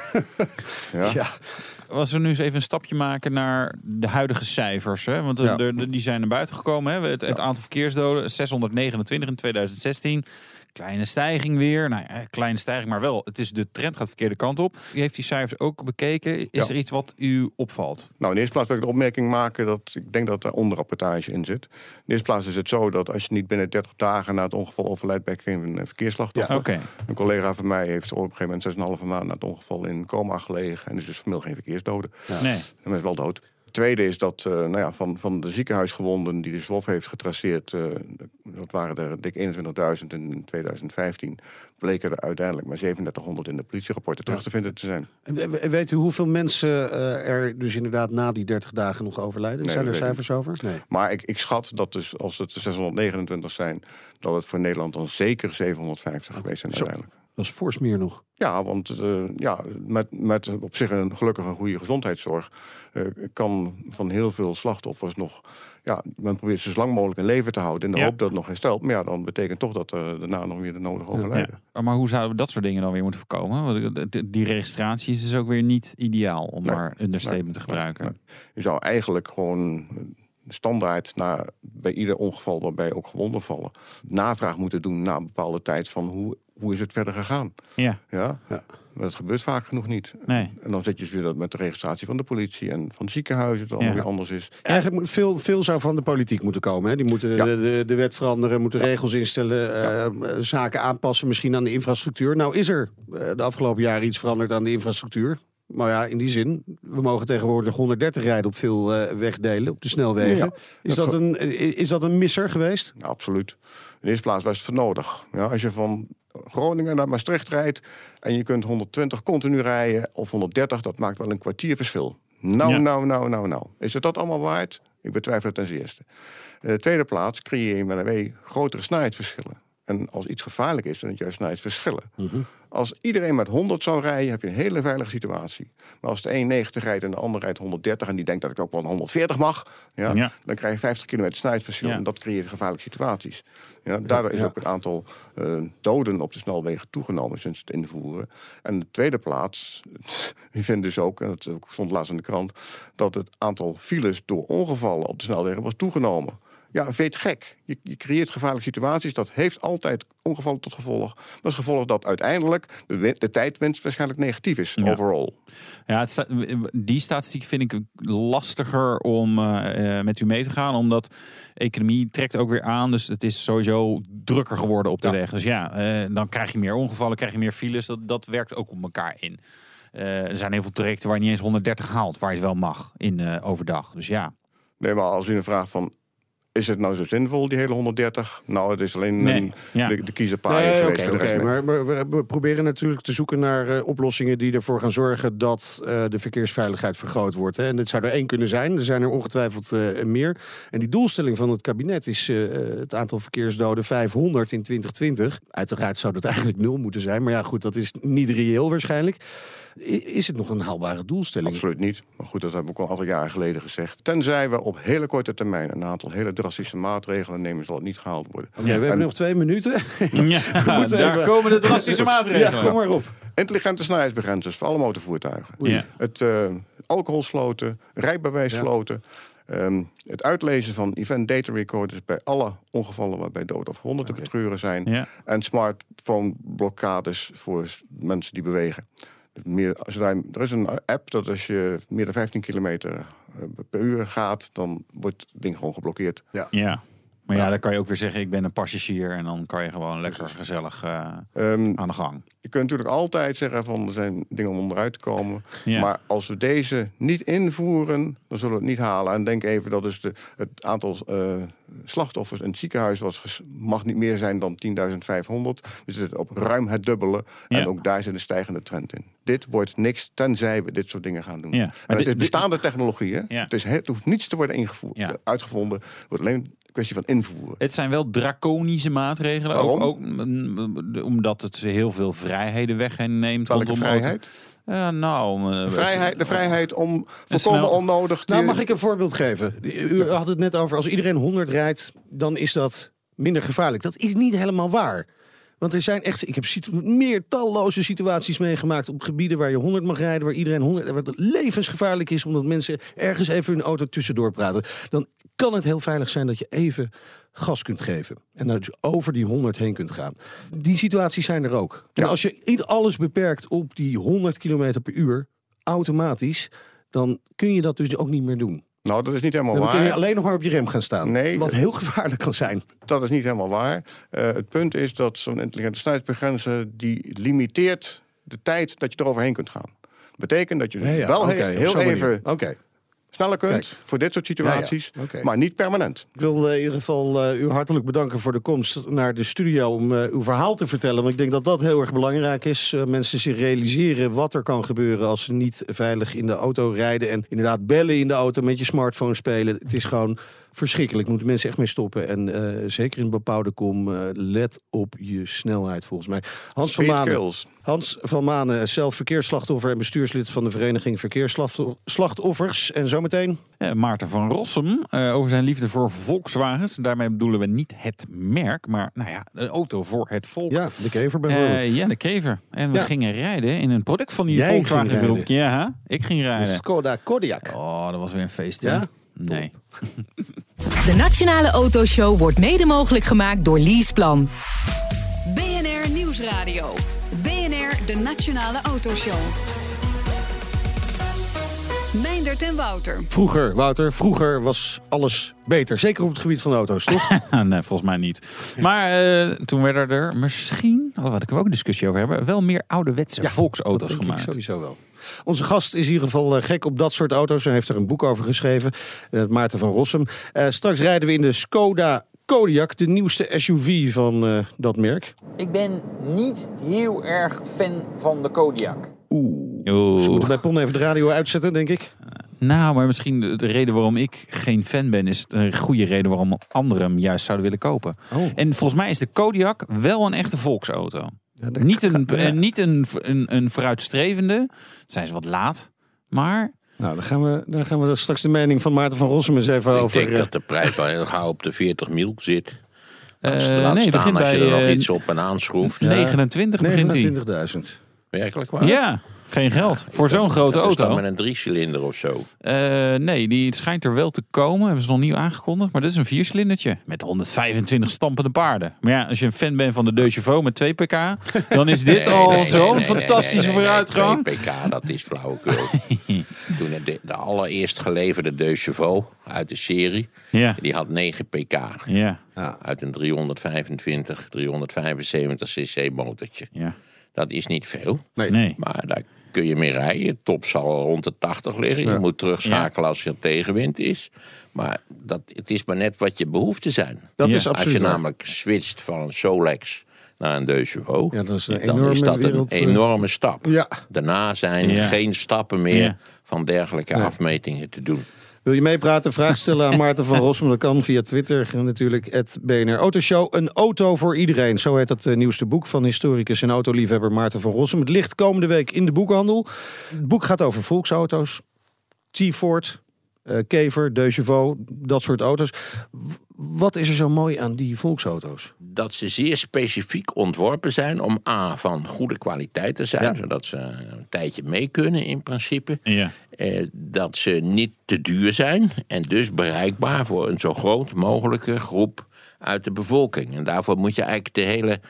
ja. Ja, Als we nu eens even een stapje maken naar de huidige cijfers. Hè? Want Ja. er- die zijn naar buiten gekomen. Hè? Het, het aantal verkeersdoden, 629 in 2016. Kleine stijging weer. Nou ja, kleine stijging, maar wel. Het is, de trend gaat de verkeerde kant op. U heeft die cijfers ook bekeken. Is Ja. er iets wat u opvalt? Nou, in de eerste plaats wil ik de opmerking maken dat ik denk dat er onderrapportage in zit. In de eerste plaats is het zo dat als je niet binnen 30 dagen na het ongeval overlijdt bij geen verkeersslachtoffer. Oké. Een collega van mij heeft op een gegeven moment 6,5 maand na het ongeval in coma gelegen. En is dus formeel geen verkeersdoden. Nee. En is wel dood. Tweede is dat eh, nou ja, van, van de ziekenhuisgewonden die de SWOF heeft getraceerd, eh, dat waren er dik 21.000 in 2015, bleken er uiteindelijk maar 3700 in de politierapporten terug te vinden te zijn. En we- we- weet u hoeveel mensen eh, er dus inderdaad na die 30 dagen nog overlijden? Nee, Zijn er cijfers over? Nee. Maar ik, ik schat dat dus als het 629 zijn, dat het voor Nederland dan zeker 750 geweest zijn Zo. Dat is fors meer nog. Ja, want eh, ja, met, met op zich een gelukkig een goede gezondheidszorg eh, kan van heel veel slachtoffers nog. Ja, men probeert ze zo lang mogelijk in leven te houden in de Ja. hoop dat het nog herstelt. Maar ja, dan betekent toch dat er daarna nog weer de nodige overlijden. Ja. Maar hoe zouden we dat soort dingen dan weer moeten voorkomen? Want die registratie is dus ook weer niet ideaal om Nee. maar understatement te gebruiken. nee. Je zou eigenlijk gewoon eh, standaard na, bij ieder ongeval waarbij ook gewonden vallen, navraag moeten doen na een bepaalde tijd van hoe, hoe is het verder gegaan. Ja, Ja? Ja. Maar dat gebeurt vaak genoeg niet. nee. En dan zet je dus weer dat met de registratie van de politie en van ziekenhuizen, dat Ja. allemaal weer anders is. Eigenlijk moet veel, veel zou van de politiek moeten komen. Hè? Die moeten Ja. de, de, de wet veranderen, moeten regels instellen, eh, zaken aanpassen, misschien aan de infrastructuur. Nou is er eh, de afgelopen jaren iets veranderd aan de infrastructuur. Maar ja, in die zin, we mogen tegenwoordig 130 rijden op veel eh, wegdelen, op de snelwegen. Ja, is, dat dat een, eh, is dat een misser geweest? Ja, absoluut. In de eerste plaats was het voor nodig. Ja, als je van Groningen naar Maastricht rijdt en je kunt 120 continu rijden of 130, dat maakt wel een kwartier verschil. Nou, Ja. nou, nou, nou, nou. Is het dat allemaal waard? Ik betwijfel het ten eerste. In de tweede plaats creëer je met een W grotere snelheidsverschillen. En als iets gevaarlijk is, dan is het juist snelheidsverschillen. Als iedereen met 100 zou rijden, heb je een hele veilige situatie. Maar als de een 90 rijdt en de ander rijdt 130 en die denkt dat ik ook wel 140 mag, ja, Ja. dan krijg je 50 kilometer snelheidsverschil. Ja. En dat creëert gevaarlijke situaties. Ja, daardoor is ook het aantal eh, doden op de snelwegen toegenomen sinds het invoeren. En in de tweede plaats, ik vind dus ook, en dat stond laatst in de krant, dat het aantal files door ongevallen op de snelwegen was toegenomen. Ja, weet gek. Je, je creëert gevaarlijke situaties. Dat heeft altijd ongevallen tot gevolg. Dat is gevolg dat uiteindelijk de, de tijdwinst waarschijnlijk negatief is, Ja. overall. Ja, sta- die statistiek vind ik lastiger om eh, eh, met u mee te gaan. Omdat economie trekt ook weer aan. Dus het is sowieso drukker geworden op de Ja. weg. Dus ja, eh, dan krijg je meer ongevallen, krijg je meer files. Dat, dat werkt ook op elkaar in. Er zijn heel veel trajecten waar je niet eens 130 haalt. Waar je het wel mag in overdag. Dus ja. Nee, maar als u een vraag van... Is het nou zo zinvol, die hele 140? Nou, het is alleen Nee, een, ja. de, de Nee, geweest. oké, maar, maar we, we proberen natuurlijk te zoeken naar eh, oplossingen die ervoor gaan zorgen dat eh, de verkeersveiligheid vergroot wordt. Hè. En dit zou er één kunnen zijn. Er zijn er ongetwijfeld eh, meer. En die doelstelling van het kabinet is eh, het aantal verkeersdoden 500 in 2020. Uiteraard zou dat eigenlijk nul moeten zijn. Maar ja, goed, dat is niet reëel waarschijnlijk. Is het nog een haalbare doelstelling? Absoluut niet. Maar goed, dat hebben we ook al een aantal jaren geleden gezegd. Tenzij we op hele korte termijn een aantal hele drastische maatregelen nemen, zal het niet gehaald worden. Oké, we hebben En nog twee minuten. ja moeten daar even- komen de drastische maatregelen. Ja, kom maar op. Intelligente snelheidsbegrenzers voor alle motorvoertuigen. Ja. Het eh alcoholsloten, rijbewijssloten. ehm, het uitlezen van event data recorders bij alle ongevallen waarbij dood of gewonden te betreuren zijn. Ja. En smartphone blokkades voor mensen die bewegen. Meer, er is een app dat als je meer dan 15 kilometer eh, per uur gaat, dan wordt het ding gewoon geblokkeerd. Ja. Maar ja, dan kan je ook weer zeggen, ik ben een passagier. En dan kan je gewoon lekker gezellig eh, Ehm, aan de gang. je kunt natuurlijk altijd zeggen van er zijn dingen om onderuit te komen. Ja. Maar als we deze niet invoeren, dan zullen we het niet halen. En denk even dat is de, het aantal eh, slachtoffers in het ziekenhuis was, mag niet meer zijn dan 10.500. We zitten op ruim het dubbele. Ja. En ook daar zit een stijgende trend in. Dit wordt niks tenzij we dit soort dingen gaan doen. En het dit- is bestaande technologie. Hè? Het, is, het hoeft niets te worden ingevoerd, uitgevonden. Het wordt alleen een kwestie van invoeren. Het zijn wel draconische maatregelen. Waarom? Ook, ook mm, omdat het heel veel vrijheden wegneemt. Welke vrijheid? Ja, nou, eh, De vrijheid, de vrijheid om volkomen snel- onnodig... Nou, te- mag ik een voorbeeld geven? U had het net over, als iedereen 100 rijdt, dan is dat minder gevaarlijk. Dat is niet helemaal waar. Want er zijn echt, ik heb meer talloze situaties meegemaakt op gebieden waar je 100 mag rijden, waar iedereen 100, waar het levensgevaarlijk is omdat mensen ergens even hun auto tussendoor praten. Dan kan het heel veilig zijn dat je even gas kunt geven. En dan dus over die 100 heen kunt gaan. Die situaties zijn er ook. En Ja. als je alles beperkt op die 100 km per uur, automatisch, dan kun je dat dus ook niet meer doen. Nou, dat is niet helemaal Dan waar. kun je alleen nog maar op je rem gaan staan. Nee, wat dat- heel gevaarlijk kan zijn. Dat is niet helemaal waar. Eh, het punt is dat zo'n intelligente snelheidsbegrenzer... die limiteert de tijd dat je eroverheen kunt gaan. Betekent dat je Ja, ja, wel heel, even Oké. Sneller kunt Kijk. voor dit soort situaties, Ja, ja, oké. maar niet permanent. Ik wil eh, in ieder geval eh, u hartelijk bedanken voor de komst naar de studio om eh, uw verhaal te vertellen. Want ik denk dat dat heel erg belangrijk is. Mensen zich realiseren wat er kan gebeuren als ze niet veilig in de auto rijden. En inderdaad bellen in de auto met je smartphone spelen. Het is gewoon verschrikkelijk. Moeten mensen echt mee stoppen. En eh, zeker in bepaalde kom, eh, let op je snelheid volgens mij. Hans van Manen, kills. Hans van Manen, zelf verkeersslachtoffer en bestuurslid van de vereniging Verkeersslachtoffers. En zometeen. Eh, Maarten van Rossum eh, over zijn liefde voor Volkswagens. Daarmee bedoelen we niet het merk, maar nou ja, een auto voor het volk. Ja, de kever bijvoorbeeld. Eh, ja, de kever. En we Ja. gingen rijden in een product van die Jij ging Volkswagen groep. rijden. Ja, ik ging de rijden. Skoda Kodiaq. Oh, dat was weer een feest. hè? Ja? Nee. De Nationale Autoshow wordt mede mogelijk gemaakt door Leaseplan. BNR Nieuwsradio. BNR, de Nationale Autoshow. Meindert en Wouter. Vroeger, Wouter, vroeger was alles beter. Zeker op het gebied van auto's, toch? nee, volgens mij niet. Maar eh, toen werden er misschien, alhoewel ik er ook een discussie over hebben, wel meer ouderwetse Ja, volksauto's Dat denk ik gemaakt. sowieso wel. Onze gast is in ieder geval eh, gek op dat soort auto's. Hij heeft er een boek over geschreven. eh, Maarten van Rossum. Eh, straks rijden we in de Skoda Kodiaq, de nieuwste SUV van eh, dat merk. Ik ben niet heel erg fan van de Kodiak. Oeh. Oeh. Ze moeten bij Pon even de radio uitzetten, denk ik. Nou, maar misschien de, de reden waarom ik geen fan ben, is een goede reden waarom anderen hem juist zouden willen kopen. Oh. En volgens mij is de Kodiak wel een echte volksauto. Ja, Niet een, ja. eh, niet een, een, een vooruitstrevende. Zijn ze wat laat. Maar Nou, dan gaan, we, dan gaan we straks de mening van Maarten van Rossum eens even Ik over... denk eh, dat de prijs wel heel gauw op de 40 mil zit. eh, Als, laat nee, staan begint als je bij er nog eh, iets op en aanschroeft. 29 begint hij. 29.000. Werkelijk waar? Ja, geen geld. Voor zo'n grote Dat is auto. met een driecilinder of zo. Eh, nee, die schijnt er wel te komen. Hebben ze nog nieuw aangekondigd. Maar dit is een viercilindertje. Met 125 stampende paarden. Maar ja, als je een fan bent van de Deux Chevaux met 2 pk. Dan is dit Nee, al nee, zo'n nee, fantastische nee, nee, nee, vooruitgang. 2 pk, dat is flauwekul. Toen de, de allereerst geleverde Deux Chevaux uit de serie, Ja, die had 9 pk. ja, Uit een 325, 375 cc motortje. ja. Dat is niet veel, Nee. Nee. maar daar kun je mee rijden. Top zal rond de 80 liggen. Je moet terugschakelen als er tegenwind is. Maar dat, het is maar net wat je behoeften zijn. Dat Ja. is Als absoluut je waar. namelijk switcht van een Solex naar een Deux Chevaux, Ja, dat is een dan enorme is dat wereld, een eh, enorme stap. Ja. Daarna zijn Ja. geen stappen meer Ja. van dergelijke Nee. afmetingen te doen. Wil je meepraten? Vraag stellen aan Maarten van Rossum. Dat kan via Twitter natuurlijk. Het BNR Autoshow. Een auto voor iedereen. Zo heet het eh, nieuwste boek van historicus en autoliefhebber Maarten van Rossum. Het ligt komende week in de boekhandel. Het boek gaat over volksauto's. T-Ford, Kever, De Chevaux, dat soort auto's. Wat is er zo mooi aan die volksauto's? Dat ze zeer specifiek ontworpen zijn om A, van goede kwaliteit te zijn, Ja. zodat ze een tijdje mee kunnen in principe. Ja. Eh, dat ze niet te duur zijn en dus bereikbaar voor een zo groot mogelijke groep uit de bevolking. En daarvoor moet je eigenlijk de hele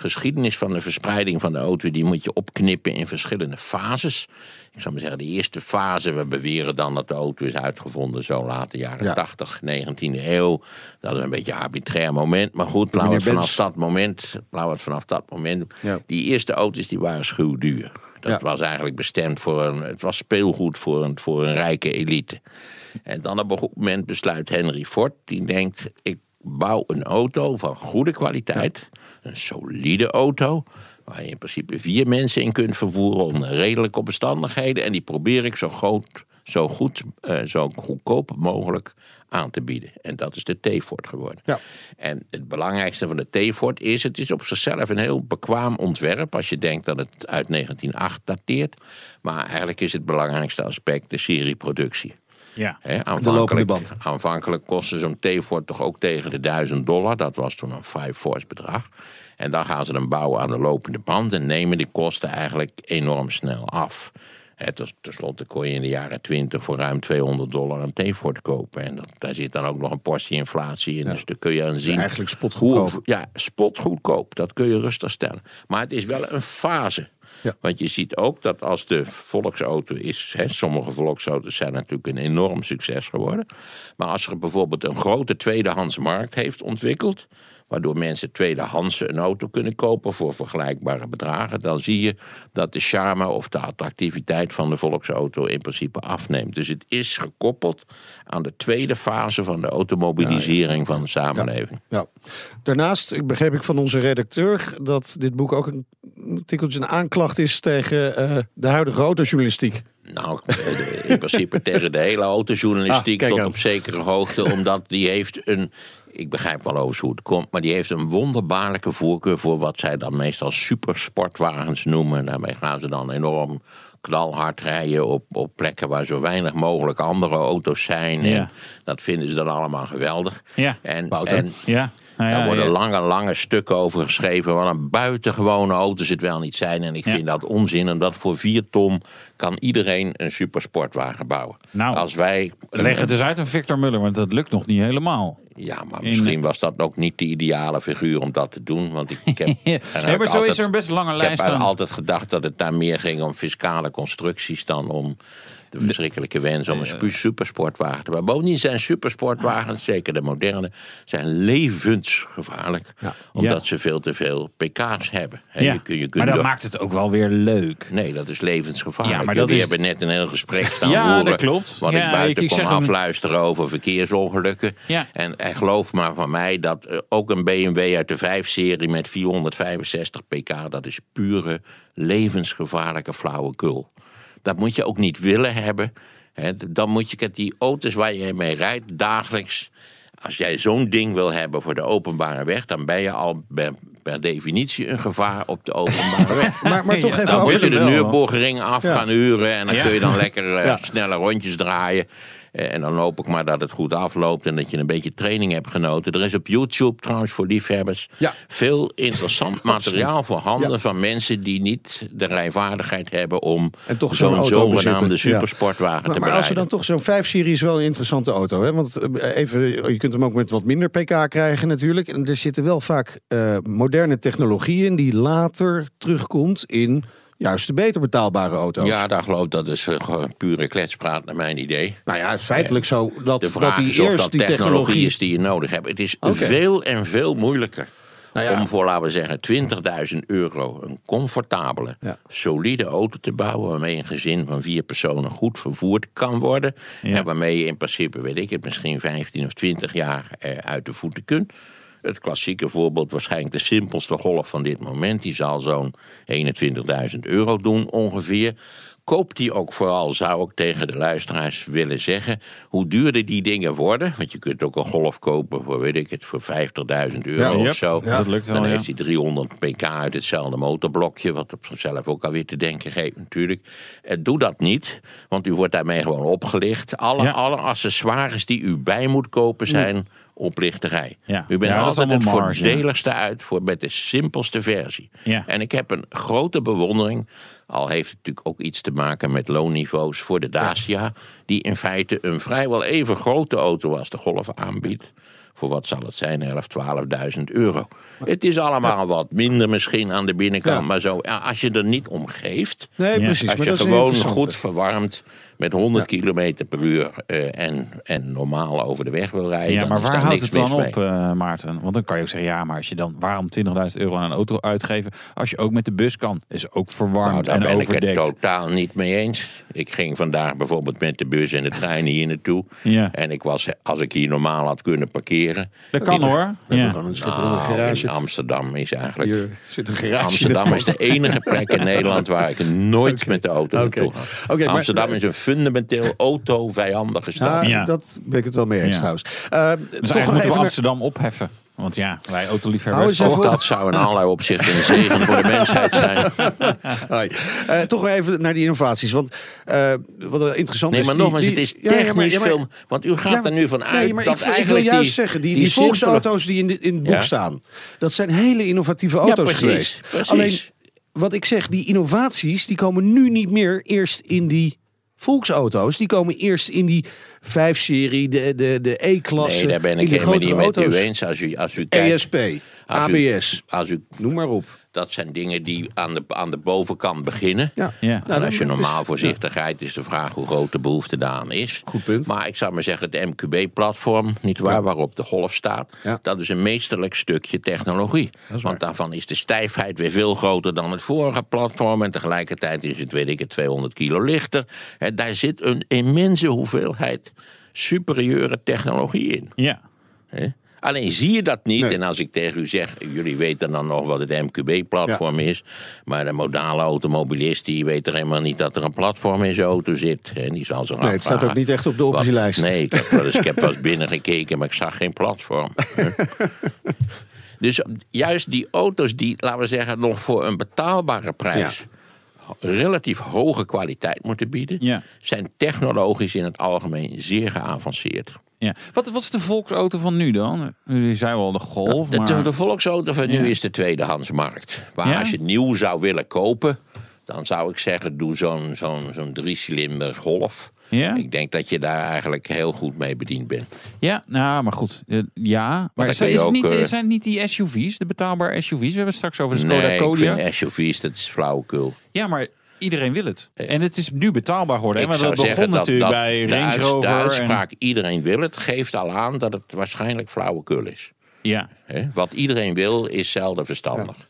geschiedenis van de verspreiding van de auto, die moet je opknippen in verschillende fases. Ik zou maar zeggen, de eerste fase, we beweren dan dat de auto is uitgevonden zo laat de jaren Ja. 80, 19e eeuw. Dat is een beetje een arbitrair moment, maar goed, laten we het vanaf dat moment, laten het vanaf dat moment. Ja. Die eerste auto's die waren schuwduur. Dat Ja. was eigenlijk bestemd voor een, het was speelgoed voor een, voor een rijke elite. En dan op een goed moment besluit Henry Ford, die denkt, ik bouw een auto van goede kwaliteit, een solide auto, waar je in principe vier mensen in kunt vervoeren onder redelijke omstandigheden. En die probeer ik zo groot, zo goed, eh, zo goedkoop mogelijk aan te bieden. En dat is de T-Ford geworden. Ja. En het belangrijkste van de T-Ford is, het is op zichzelf een heel bekwaam ontwerp, als je denkt dat het uit 1908 dateert. Maar eigenlijk is het belangrijkste aspect de serieproductie. Ja. Aanvankelijk, band. aanvankelijk kostte zo'n T-Ford toch ook tegen de 1000 dollar. Dat was toen een five force bedrag. En dan gaan ze hem bouwen aan de lopende band en nemen die kosten eigenlijk enorm snel af. Ten slotte kon je in de jaren 20 voor ruim 200 dollar een T-Ford kopen. En dat, daar zit dan ook nog een portie inflatie in. Dus daar kun je aan zien. eigenlijk spotgoedkoop. hoe- Ja, spotgoedkoop. Dat kun je rustig stellen. Maar het is wel een fase. Ja. Want je ziet ook dat als de volksauto is, hè, sommige volksauto's zijn natuurlijk een enorm succes geworden. Maar als er bijvoorbeeld een grote tweedehandsmarkt heeft ontwikkeld, waardoor mensen tweedehands een auto kunnen kopen voor vergelijkbare bedragen, dan zie je dat de charme of de attractiviteit van de volksauto in principe afneemt. Dus het is gekoppeld aan de tweede fase van de automobilisering van de samenleving. Ja. Daarnaast begreep ik van onze redacteur dat dit boek ook een tikkeltje een aanklacht is tegen eh, de huidige autojournalistiek. Nou, in principe tegen de hele autojournalistiek Ah, tot op zekere hoogte. Omdat die heeft een, ik begrijp wel over hoe het komt, maar die heeft een wonderbaarlijke voorkeur voor wat zij dan meestal supersportwagens noemen. Daarmee gaan ze dan enorm knalhard rijden op, op plekken waar zo weinig mogelijk andere auto's zijn. Ja. En dat vinden ze dan allemaal geweldig. Ja. En, Wouter. en Ja. Nou ja, daar worden ja. lange, lange stukken over geschreven. Wat een buitengewone auto's het wel niet zijn. En ik Ja. vind dat onzin. Omdat voor 4 ton kan iedereen een supersportwagen bouwen. Nou, Als wij. Leg het eens uit aan Victor Muller, want dat lukt nog niet helemaal. Ja, maar misschien was dat ook niet de ideale figuur om dat te doen. Want ik, ik heb. Nee, maar zo altijd- is er een best lange Ik heb lijst altijd gedacht dat het daar meer ging om fiscale constructies dan om de verschrikkelijke wens om een supersportwagen te bouwen. Bovendien zijn supersportwagens, zeker de moderne, zijn levensgevaarlijk. Omdat ze veel te veel pk's hebben. Ja, je kun- je maar dat door- maakt het ook wel weer leuk. Nee, dat is levensgevaarlijk. Ja, maar Jullie dat is- hebben net een heel gesprek staan Ja, voeren. dat klopt. Wat Ja, ik buiten ik- ik kon afluisteren over verkeersongelukken. Ja. En, en geloof maar van mij dat eh, ook een BMW uit de 5-serie met 465 pk... dat is pure levensgevaarlijke flauwekul. Dat moet je ook niet willen hebben. Hè, dan moet je, kijk, die auto's waar je mee rijdt dagelijks... Als jij zo'n ding wil hebben voor de openbare weg... dan ben je al per, per definitie een gevaar op de openbare weg. Maar, maar toch Ja, even Dan moet je de. Nürburgring af Ja. gaan huren. En dan Ja. kun je dan lekker eh, Ja. snelle rondjes draaien. Eh, En dan hoop ik maar dat het goed afloopt en dat je een beetje training hebt genoten. Er is op YouTube trouwens voor liefhebbers Ja. veel interessant materiaal voorhanden Ja. van mensen die niet de rijvaardigheid hebben om zo'n zogenaamde. Ja. supersportwagen te Maar, maar als we bereiden. dan toch zo'n 5-serie is wel een interessante auto. Hè? Want eh, even, je kunt hem ook met wat minder pk krijgen natuurlijk. En er zitten wel vaak eh, moderne technologie in die later terugkomt in juist de beter betaalbare auto's. Ja, daar geloof ik dat is eh, gewoon pure kletspraat naar mijn idee. Nou ja, feitelijk zo dat, De vraag dat die is of dat die technologie is die je nodig hebt. Het is veel en veel moeilijker Nou ja. om voor, laten we zeggen, 20.000 euro... een comfortabele, Ja. solide auto te bouwen... waarmee een gezin van vier personen goed vervoerd kan worden. Ja. En waarmee je in principe, weet ik het, misschien 15 of 20 jaar eh, uit de voeten kunt. Het klassieke voorbeeld, waarschijnlijk de simpelste golf van dit moment... die zal zo'n 21.000 euro doen ongeveer... Koop die ook vooral, zou ik tegen de luisteraars willen zeggen. Hoe duurder die dingen worden. Want je kunt ook een golf kopen voor, weet ik het, voor 50.000 euro Ja, of yep. zo. Ja, dat lukt wel, Dan ja. heeft hij 300 pk uit hetzelfde motorblokje. Wat op zichzelf ook alweer te denken geeft natuurlijk. Eh, doe dat niet, want u wordt daarmee gewoon opgelicht. Alle, alle accessoires die u bij moet kopen zijn oplichterij. Ja. U bent Ja, altijd het ja. voordeligste uit voor met de simpelste versie. Ja. En ik heb een grote bewondering, al heeft het natuurlijk ook iets te maken met loonniveaus voor de Dacia, die in feite een vrijwel even grote auto als de Golf aanbiedt. Voor wat zal het zijn, 11, 12.000 euro. Het is allemaal wat minder misschien aan de binnenkant, Ja. maar zo, als je er niet om geeft, Nee, precies. als maar je dat is een gewoon goed verwarmd met 100 kilometer per uur eh, en, en normaal over de weg wil rijden, Ja, maar waar daar houdt niks het dan mis op, eh, Maarten? Want dan kan je ook zeggen, ja, maar als je dan waarom 20.000 euro aan een auto uitgeven als je ook met de bus kan? Is ook verwarmd Nou, daar en ben ik het totaal niet mee eens. Ik ging vandaag bijvoorbeeld met de bus en de trein hier naartoe. Ja. En ik was, als ik hier normaal had kunnen parkeren. Dat kan hoor. Ja. gewoon een schitterende Nou, garage. in Amsterdam is eigenlijk. Hier zit een garage. Amsterdam in is het de enige plek in Nederland waar ik nooit met de auto Oké. naartoe ga. Oké, maar- Amsterdam is een fundamenteel auto-vijandige stad. Ja, Ja. dat ben ik het wel mee eens Ja. trouwens. Uh, Dus toch eigenlijk moeten even we naar- Amsterdam opheffen. Want ja, wij autoliefhebbers... Ook dat zou in allerlei opzichten een zegen voor de mensheid zijn. Hoi. Eh, toch weer even naar die innovaties. Want eh, wat er interessant Nee, is... maar die- nogmaals, het is ja, ja, maar- technisch ja, maar- veel. Want u gaat Ja, er nu van uit nee, maar dat ik, ik wil eigenlijk juist die, zeggen, die, die, Volksauto's die in, de, in het boek Ja. staan... dat zijn hele innovatieve auto's precies, geweest. precies. Alleen, wat ik zeg, die innovaties... die komen nu niet meer eerst in die volksauto's. Die komen eerst in die 5-serie, de, de, de E-klasse. Nee, daar ben in ik helemaal niet grotere met u auto's. eens. Als u, als u kijkt, ESP, als u- ABS, als u, noem maar op. dat zijn dingen die aan de, aan de bovenkant beginnen. Ja. Ja. Nou, en als je normaal het is- voorzichtig rijdt, is de vraag hoe groot de behoefte daaraan is. Goed punt. Maar ik zou maar zeggen, het MQB-platform, niet waar, waarop de golf staat, Ja. dat is een meesterlijk stukje technologie. Want daarvan is de stijfheid weer veel groter dan het vorige platform. En tegelijkertijd is het, weet ik het, 200 kilo lichter. Hè, daar zit een immense hoeveelheid superieure technologie in. Ja. Hè? Alleen zie je dat niet. Nee. En als ik tegen u zeg, jullie weten dan nog wat het MQB-platform is. Maar de modale automobilist die weet er helemaal niet dat er een platform in zijn auto zit. En die zal zich Nee, het staat afvragen, ook niet echt op de optielijst. Nee, ik heb wel eens, ik heb wel eens binnengekeken, maar ik zag geen platform. dus juist die auto's die, laten we zeggen, nog voor een betaalbare prijs... relatief hoge kwaliteit moeten bieden... Ja. zijn technologisch in het algemeen zeer geavanceerd. Ja. Wat, wat is de volksauto van nu dan? Jullie zei wel de Golf, De, maar... de volksauto van nu is de tweedehandsmarkt. Maar Ja? als je nieuw zou willen kopen, dan zou ik zeggen: doe zo'n zo'n zo'n drie-cilinder golf. Ja? Ik denk dat je daar eigenlijk heel goed mee bediend bent. Ja, nou, maar goed. Eh, ja, maar zijn, is ook, niet, eh, zijn het niet die SUV's, de betaalbare SUV's? We hebben het straks over de Skoda nee, ik vind SUV's, dat is flauwekul. Ja, maar iedereen wil het. En het is nu betaalbaar geworden. Maar dat zou begon zeggen dat- natuurlijk dat bij de Range uits- Rover. De en- uitspraak iedereen wil het, geeft al aan dat het waarschijnlijk flauwekul is. ja, Hè? Wat iedereen wil, is zelden verstandig. ja,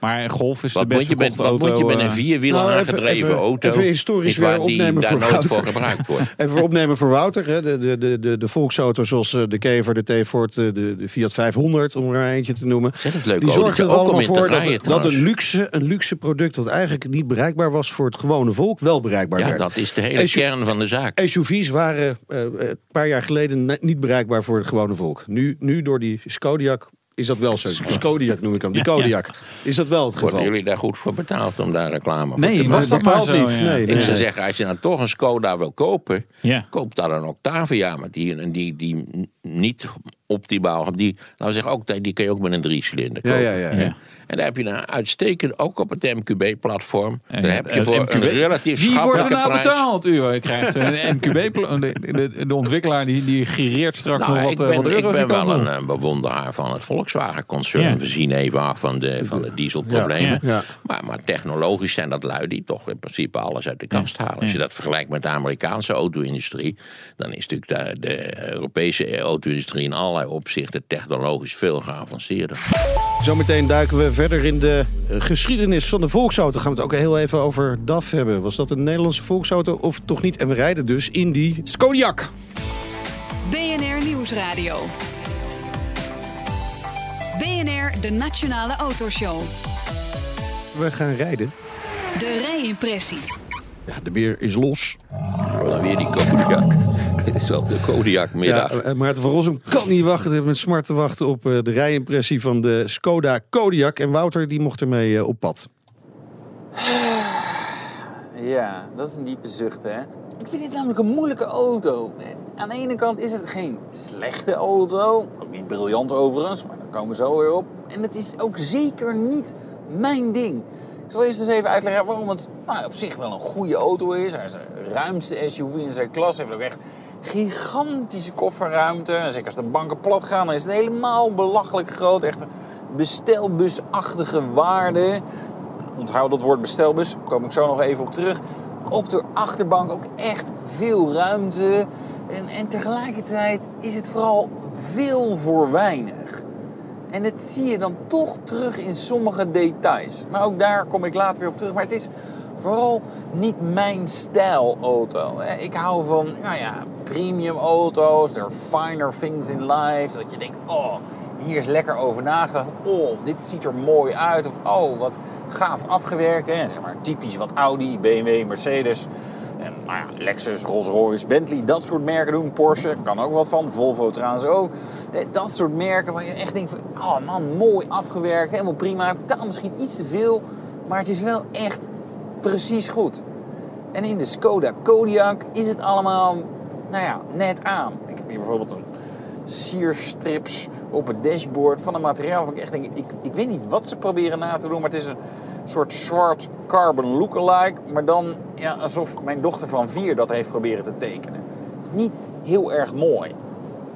maar een Golf is Wat de best moet, je met, verkochte wat auto. moet je met een eh, vierwieler Nou, even- aangedreven even- auto? even historisch weer die opnemen daar voor nooit Wouter. voor gebruikt wordt. Even voor opnemen voor Wouter. Hè. De, de, de, de, de volksauto's zoals eh, de Kever, de T-Ford, de, de de Fiat 500, om er maar eentje te noemen. Leuk Die zorgden er ook om allemaal voor dat, een, luxe, een luxe product dat eigenlijk niet bereikbaar was voor het gewone volk, wel bereikbaar Ja, werd. dat is de hele SU kern van de zaak. SUV's waren eh, een paar jaar geleden niet bereikbaar voor het gewone volk. Nu, nu door die Skodiak is dat wel zo. Skodiak noem ik hem, die. Kodiak. Is dat wel het Worden geval? jullie daar goed voor betaald om daar reclame voor Nee, te was maken? dat maar bepaald zo, niet. ja. Nee, Ik nee. zou zeggen, als je dan toch een Skoda wil kopen, Ja. koop dan een Octavia. Maar die, die, die niet optimaal, die, laten we zeggen, ook, die kun je ook met een drie-cilinder Ja, kopen. ja, ja. Ja. En daar heb je een uitstekend, ook op het MQB-platform. En Daar heb je voor MQB een relatief Wie wordt er nou prijs. betaald? U krijgt een MQB. De, de, de ontwikkelaar die, die gireert straks Nou, nog wat, ik eh, ben, wat ik ben wel een, doen. eh, bewonderaar van het Volkswagen-concern. Ja. We zien even af van de, van de dieselproblemen. Ja, ja. Maar, maar technologisch zijn dat lui die toch in principe alles uit de kast halen. Als je dat vergelijkt met de Amerikaanse auto-industrie... dan is natuurlijk de, de Europese auto-industrie in allerlei opzichten... technologisch veel geavanceerder. Zometeen duiken we verder in de geschiedenis van de volksauto. Gaan we het ook heel even over DAF hebben. Was dat een Nederlandse volksauto of toch niet? En we rijden dus in die... Skodiak. BNR Nieuwsradio. BNR, de Nationale Autoshow. We gaan rijden. De rijimpressie. Ja, de beer is los. Dan weer die Kodiak. Is wel de Kodiak-middag. Ja, eh, Maarten van Rossum kan niet wachten. Met smart te wachten op eh, de rijimpressie van de Skoda Kodiak. En Wouter die mocht ermee eh, op pad. Ja, dat is een diepe zucht, hè? Ik vind dit namelijk een moeilijke auto. Aan de ene kant is het geen slechte auto. Ook niet briljant overigens, maar daar komen we zo weer op. En het is ook zeker niet mijn ding. Ik zal eerst eens even uitleggen waarom het nou, op zich wel een goede auto is. Hij is de ruimste SUV in zijn klas. Hij heeft ook echt gigantische kofferruimte. Zeker als de banken plat gaan, dan is het helemaal belachelijk groot. Echt bestelbusachtige waarde. Onthoud dat woord bestelbus, daar kom ik zo nog even op terug. Op de achterbank ook echt veel ruimte. En, en tegelijkertijd is het vooral veel voor weinig. En dat zie je dan toch terug in sommige details. Maar ook daar kom ik later weer op terug. Maar het is vooral niet mijn stijl auto. Ik hou van nou ja, premium auto's. There are finer things in life. Dat je denkt, oh, hier is lekker over nagedacht. Oh, dit ziet er mooi uit. Of oh, wat gaaf afgewerkt. Hè. Zeg maar typisch wat Audi, BMW, Mercedes. En nou ja, Lexus, Rolls-Royce, Bentley, dat soort merken doen. Porsche kan ook wat van. Volvo trouwens ook. Dat soort merken waar je echt denkt van... Oh man, mooi afgewerkt. Helemaal prima. Betaal misschien iets te veel. Maar het is wel echt precies goed. En in de Skoda Kodiaq is het allemaal, nou ja, net aan. Ik heb hier bijvoorbeeld een sierstrips op het dashboard van een materiaal van ik echt denk, ik, ik weet niet wat ze proberen na te doen, maar het is een soort zwart carbon lookalike, maar dan ja, alsof mijn dochter van vier dat heeft proberen te tekenen. Het is niet heel erg mooi.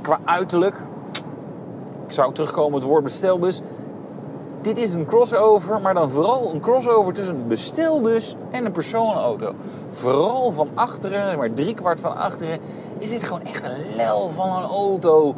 Qua uiterlijk, ik zou terugkomen op het woord bestelbus, dit is een crossover, maar dan vooral een crossover tussen een bestelbus en een personenauto. Vooral van achteren, maar driekwart van achteren, is dit gewoon echt een lel van een auto.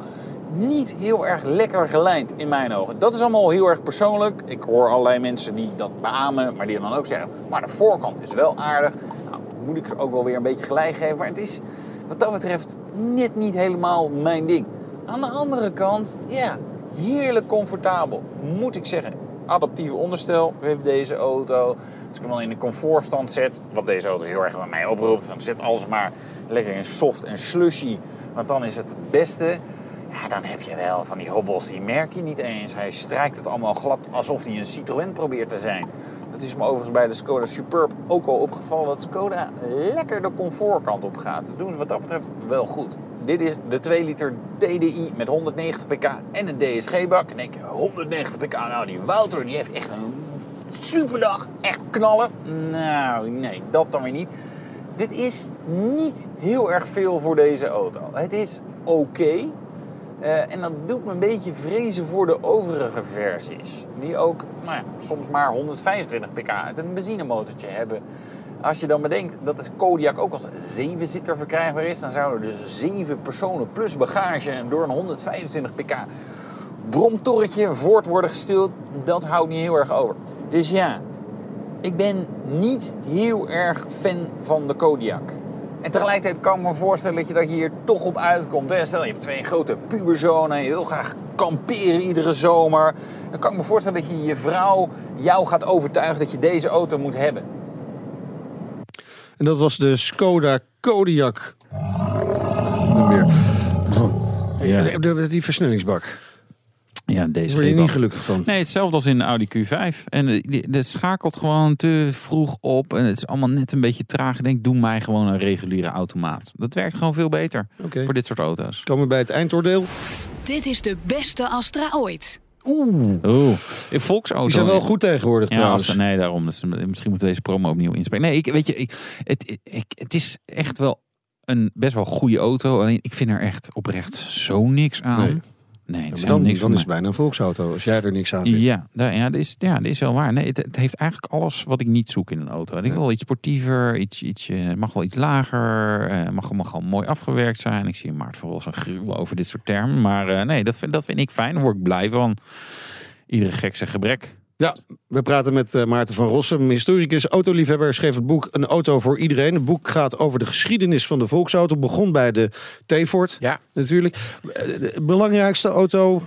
Niet heel erg lekker gelijnd in mijn ogen. Dat is allemaal heel erg persoonlijk. Ik hoor allerlei mensen die dat beamen, maar die dan ook zeggen... maar de voorkant is wel aardig. Nou, moet ik ze ook wel weer een beetje gelijk geven. Maar het is wat dat betreft net niet helemaal mijn ding. Aan de andere kant, ja, heerlijk comfortabel. Moet ik zeggen. Adaptieve onderstel heeft deze auto. Als ik hem dan in de comfortstand zet, wat deze auto heel erg bij mij oproept. Van zet alles maar lekker in soft en slushy. Want dan is het het beste. Ja, dan heb je wel van die hobbels, die merk je niet eens. Hij strijkt het allemaal glad alsof hij een Citroën probeert te zijn. Dat is me overigens bij de Skoda Superb ook al opgevallen dat Skoda lekker de comfortkant op gaat. Dat doen ze wat dat betreft wel goed. Dit is de 2 liter TDI met 190 pk en een DSG-bak. En denk je, 190 pk, nou die Wouter die heeft echt een superdag. Echt knallen. Nou, nee, dat dan weer niet. Dit is niet heel erg veel voor deze auto. Het is oké. Uh, en dat doet me een beetje vrezen voor de overige versies. Die ook nou ja, soms maar 125 pk uit een benzinemotortje hebben. Als je dan bedenkt dat de Kodiak ook als 7-zitter verkrijgbaar is... dan zouden er dus 7 personen plus bagage en door een 125 pk bromtorretje voort worden gestuurd. Dat houdt niet heel erg over. Dus ja, ik ben niet heel erg fan van de Kodiak. En tegelijkertijd kan ik me voorstellen dat je dat hier toch op uitkomt. Stel, je hebt twee grote puberzonen en je wil graag kamperen iedere zomer. Dan kan ik me voorstellen dat je je vrouw jou gaat overtuigen dat je deze auto moet hebben. En dat was de Skoda Kodiak. Weer. Ja. Die versnellingsbak. Ja, deze word je niet gelukkig van. Nee, hetzelfde als in de Audi Q5. En eh, die- dat schakelt gewoon te vroeg op. En het is allemaal net een beetje traag. Ik denk, doe mij gewoon een reguliere automaat. Dat werkt gewoon veel beter voor dit soort auto's. Komen we bij het eindoordeel. Dit is de beste Astra ooit. Oeh. Oeh, Volksauto. Die zijn wel goed tegenwoordig Ja, trouwens. als, nee, daarom. Dus misschien moeten we deze promo opnieuw inspreken. Nee, ik, weet je, ik, het, ik, het is echt wel een best wel goede auto. Alleen ik vind er echt oprecht zo niks aan. Nee. Nee, het is dan niks dan is het bijna een volksauto. Als jij er niks aan vindt. Ja, daar, ja, dat is, ja, dat is wel waar. Nee, het, het heeft eigenlijk alles wat ik niet zoek in een auto. Ik wil iets sportiever, iets, iets, eh, mag wel iets lager, eh, mag, mag wel mooi afgewerkt zijn. Ik zie Maart Ros een gruwel over dit soort termen. Maar eh, nee, dat vind, dat vind ik fijn. Daar word ik blij van. Iedere gek zijn gebrek. Ja, we praten met eh, Maarten van Rossum, historicus, autoliefhebber, schreef het boek Een auto voor iedereen. Het boek gaat over de geschiedenis van de volksauto. Begon bij de T-Ford, Ja. natuurlijk. Eh, De belangrijkste auto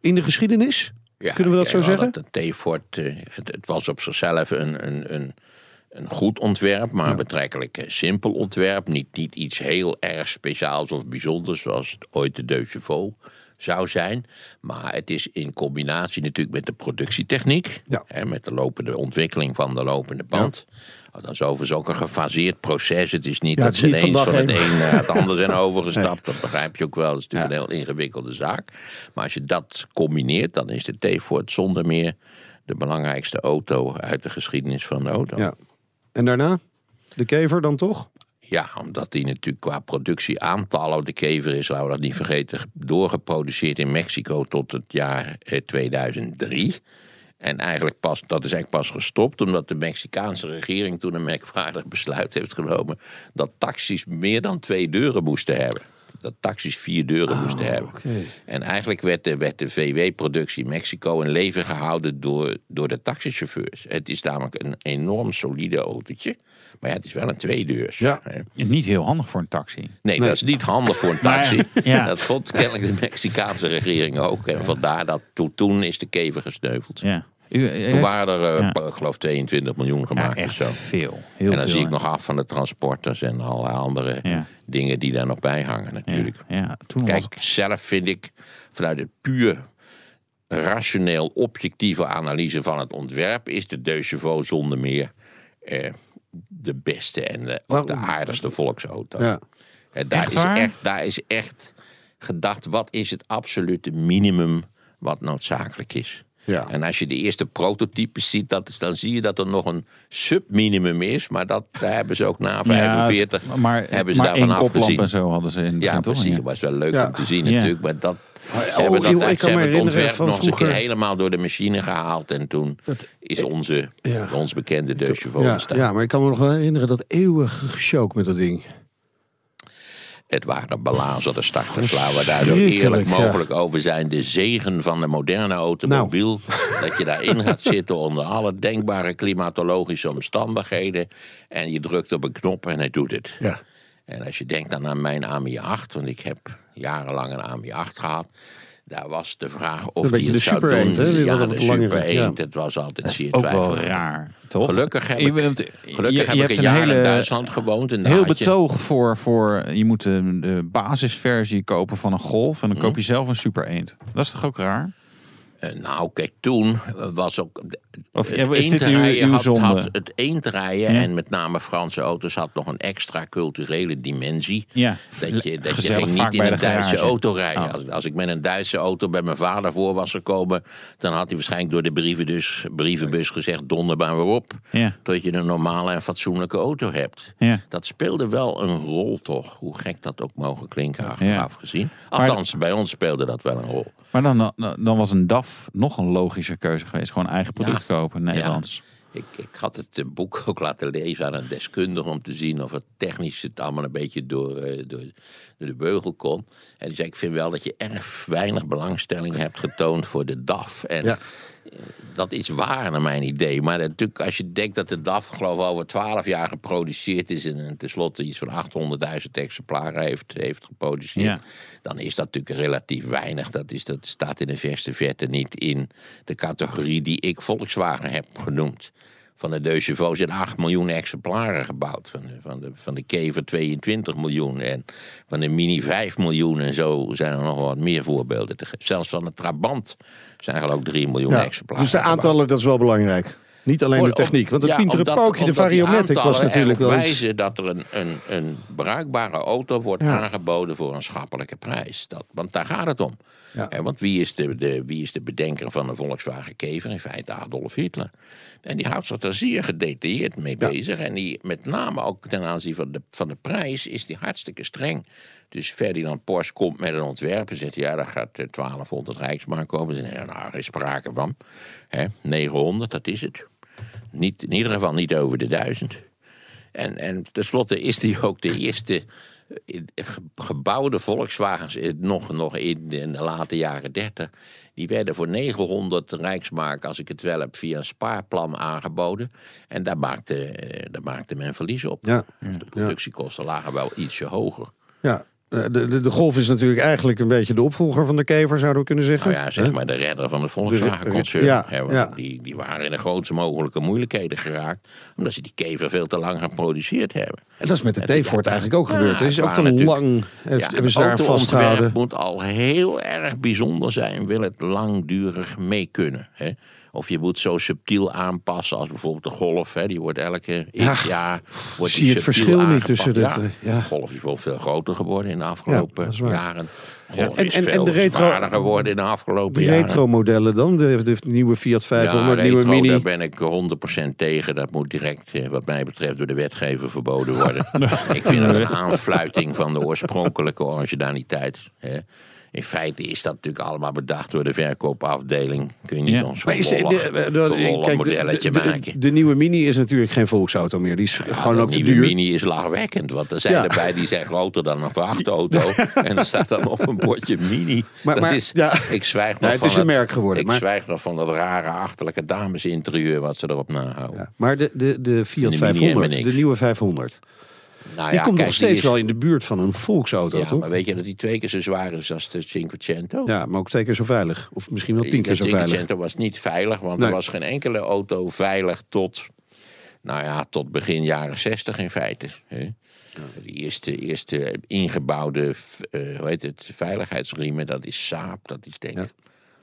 in de geschiedenis? Ja, Kunnen we dat ja, zo zeggen? Dat T-Ford, eh, het, het was op zichzelf een, een, een, een goed ontwerp, maar een betrekkelijk simpel ontwerp. Niet, niet iets heel erg speciaals of bijzonders zoals ooit de Deux Chevaux zou zijn. Maar het is in combinatie natuurlijk met de productietechniek. Ja. Hè, met de lopende ontwikkeling van de lopende band. Oh, Dat is overigens ook een gefaseerd proces. Het is niet Ja, dat ze ineens van het een naar het ander zijn overgestapt. Dat begrijp je ook wel. Dat is natuurlijk een heel ingewikkelde zaak. Maar als je dat combineert, dan is de T-Ford zonder meer de belangrijkste auto uit de geschiedenis van de auto. Ja. En daarna? De kever dan toch? Ja, omdat die natuurlijk qua productieaantallen, de kever is, laten we dat niet vergeten, doorgeproduceerd in Mexico tot het jaar eh, 2003. En eigenlijk pas, dat is eigenlijk pas gestopt omdat de Mexicaanse regering toen een merkwaardig besluit heeft genomen dat taxis meer dan twee deuren moesten hebben. Dat taxis vier deuren moesten hebben. En eigenlijk werd de, werd de VW-productie in Mexico in leven gehouden door, door de taxichauffeurs. Het is namelijk een enorm solide autootje. Maar ja, het is wel een tweedeurs. Ja. hè. Niet heel handig voor een taxi. Nee, dat is niet handig voor een taxi. Ja. Dat vond kennelijk de Mexicaanse regering ook. En vandaar dat toen, toen is de kever gesneuveld. Ja. U, Toen waren er, eh, Ja. ik geloof, 22 miljoen ja, gemaakt of echt zo. veel. Heel En dan veel, zie ik ja. nog af van de transporters en allerlei andere Ja. dingen die daar nog bij hangen natuurlijk. Ja, ja. Toen was Kijk, zelf vind ik vanuit het puur rationeel objectieve analyse van het ontwerp is de Deux Chevaux zonder meer eh, de beste en de, ook de aardigste volksauto. Ja. Eh, daar, Echt is echt, daar is echt gedacht, wat is het absolute minimum wat noodzakelijk is. Ja. En als je de eerste prototypes ziet, dat, is- dan zie je dat er nog een subminimum is. Maar dat, daar hebben ze ook na 45 ja, maar, hebben ze maar daarvan één koplamp afgezien. en zo hadden ze in Ja, precies. Ja. Dat was wel leuk Ja. om te zien Ja. natuurlijk. Maar dat oh, ze hebben, dat, joh, ik ze hebben het ontwerp nog eens een keer helemaal door de machine gehaald. En toen is onze, Ja. ons bekende Deux Chevaux Ja, ontstaan. ja, maar ik kan me nog wel herinneren dat eeuwige gesjook met dat ding. Het waren belazerde starters, laten we daar zo eerlijk ja. mogelijk over zijn. De zegen van de moderne automobiel. Nou. Dat je daarin gaat zitten onder alle denkbare klimatologische omstandigheden. En je drukt op een knop en hij doet het. Ja. En als je denkt dan aan mijn AMI 8, want ik heb jarenlang een AMI-8 gehad. Daar was de vraag of die het de zou Super doen. Eend? Die Ja, de Super ja. Eend. Het was altijd zeer Ook wel raar, toch? Gelukkig heb Je ik, bent- gelukkig je- heb je ik hebt een een jaar in hele- Duitsland gewoond. En Heel had je- betoog voor, voor je moet de, de basisversie kopen van een Golf en dan koop je zelf een Super Eend. Dat is toch ook raar? Eh, nou, kijk, toen was ook... Of het is dit uw, had, het eendrijden Ja. en met name Franse auto's had nog een extra culturele dimensie. ja, Dat je, dat je ging niet in een Duitse garage. auto rijden. Oh. Als, als ik met een Duitse auto bij mijn vader voor was gekomen... dan had hij waarschijnlijk door de brievenbus, brievenbus gezegd... donder maar weer op, Ja. tot je een normale en fatsoenlijke auto hebt. Ja. Dat speelde wel een rol toch, hoe gek dat ook mogen klinken achteraf gezien. Althans, bij ons speelde dat wel een rol. Maar dan, dan, was een DAF nog een logische keuze geweest. Gewoon eigen product Ja. kopen, Nederlands. Ik, ik had het eh, boek ook laten lezen aan een deskundige om te zien of het technisch het allemaal een beetje door, eh, door, door de beugel kon. En die zei: Ik vind wel dat je erg weinig belangstelling hebt getoond voor de DAF. En Ja. Dat is waar naar mijn idee. Maar natuurlijk, als je denkt dat de DAF, geloof ik, over 12 jaar geproduceerd is. en en tenslotte iets van 800.000 exemplaren heeft, heeft geproduceerd. Ja. dan is dat natuurlijk relatief weinig. Dat, is, dat staat in de verste verte niet in de categorie die ik Volkswagen heb genoemd. Van de Deux Chevaux zijn 8 miljoen exemplaren gebouwd. Van de, van, de, van de Kever 22 miljoen. En van de Mini 5 miljoen. En zo zijn er nog wat meer voorbeelden. te Zelfs van de Trabant zijn er ook 3 miljoen Ja, exemplaren dus de gebouwd. aantallen, dat is wel belangrijk. Niet alleen Voor- de techniek. Want het ja, pintere pookje, de Variomatic, was natuurlijk wel wijzen dat er een, een, een bruikbare auto wordt Ja. aangeboden voor een schappelijke prijs. Dat, want daar gaat het om. Ja. En want wie is, de, de, wie is de bedenker van de Volkswagen Kever? In feite Adolf Hitler. En die houdt zich er zeer gedetailleerd mee Ja. bezig. En die, met name ook ten aanzien van de, van de prijs is die hartstikke streng. Dus Ferdinand Porsche komt met een ontwerp en zegt... ja, daar gaat eh, 1200 Rijksmark komen. Ze zeggen, nou, er is sprake van. Hè, 900, dat is het. Niet, in ieder geval niet over de 1000. En, en tenslotte is die ook de eerste eh, gebouwde Volkswagens, nog, nog in, in de late jaren 30. Die werden voor 900 Rijksmark, als ik het wel heb, via een spaarplan aangeboden. En daar maakte, eh, daar maakte men verlies op. Ja. Dus de productiekosten lagen wel ietsje hoger. Ja, de, de, de Golf is natuurlijk eigenlijk een beetje de opvolger van de Kever, zouden we kunnen zeggen. Nou ja, zeg maar de redder van de Volkswagen-concern. Ja. Die, die waren in de grootste mogelijke moeilijkheden geraakt. Omdat ze die kever veel te lang geproduceerd hebben. En dat is met de Het- T-Fort eigenlijk ook gebeurd. Het is het ook te lang. Ja, hebben ze daar vastgehouden. moet al heel erg bijzonder zijn, wil het langdurig mee kunnen. Hè? Of je moet zo subtiel aanpassen als bijvoorbeeld de Golf. Hè? Die wordt elke Ja, jaar wordt zie die het verschil niet tussen Ja, eh, ja. De Golf is wel veel groter geworden in de afgelopen jaren. Golf en- is en- de retro- geworden in de afgelopen jaren. retro-modellen dan? De, de nieuwe Fiat 500, ja, nieuwe retro, Mini. daar ben ik 100% tegen. Dat moet direct, eh, wat mij betreft, door de wetgever verboden worden. ik vind het een aanfluiting van de oorspronkelijke originaliteit. Hè. In feite is dat natuurlijk allemaal bedacht door de verkoopafdeling. Kun je niet Ja. de, zo'n de, lollig- de- de- kijk, de- modelletje de, de- maken. de nieuwe Mini is natuurlijk geen volksauto meer. Die is Ja, gewoon de ook te nieuwe duur. Mini is lachwekkend. Want er zijn Ja. erbij die zijn groter dan een vrachtauto. en er staat dan op een bordje Mini. Maar- dat maar, is, ja. Ik zwijg nog het van is een merk geworden, Ik maar- zwijg nog van dat rare achterlijke damesinterieur wat ze erop nahouden. Ja, maar de, de, de Fiat De Mini 500, MNX. de nieuwe 500, Nou die ja, komt kijk, nog die steeds is- wel in de buurt van een volksauto, Ja, toch? maar weet je dat die twee keer zo zwaar is als de Cinquecento? Ja, maar ook twee keer zo veilig. Of misschien wel tien keer de zo veilig. Cinquecento was niet veilig, want Nee. er was geen enkele auto veilig tot, nou ja, tot begin jaren 60 in feite. Hè? De eerste, eerste ingebouwde eh, hoe heet het, veiligheidsriemen, dat is Saab, dat is denk ik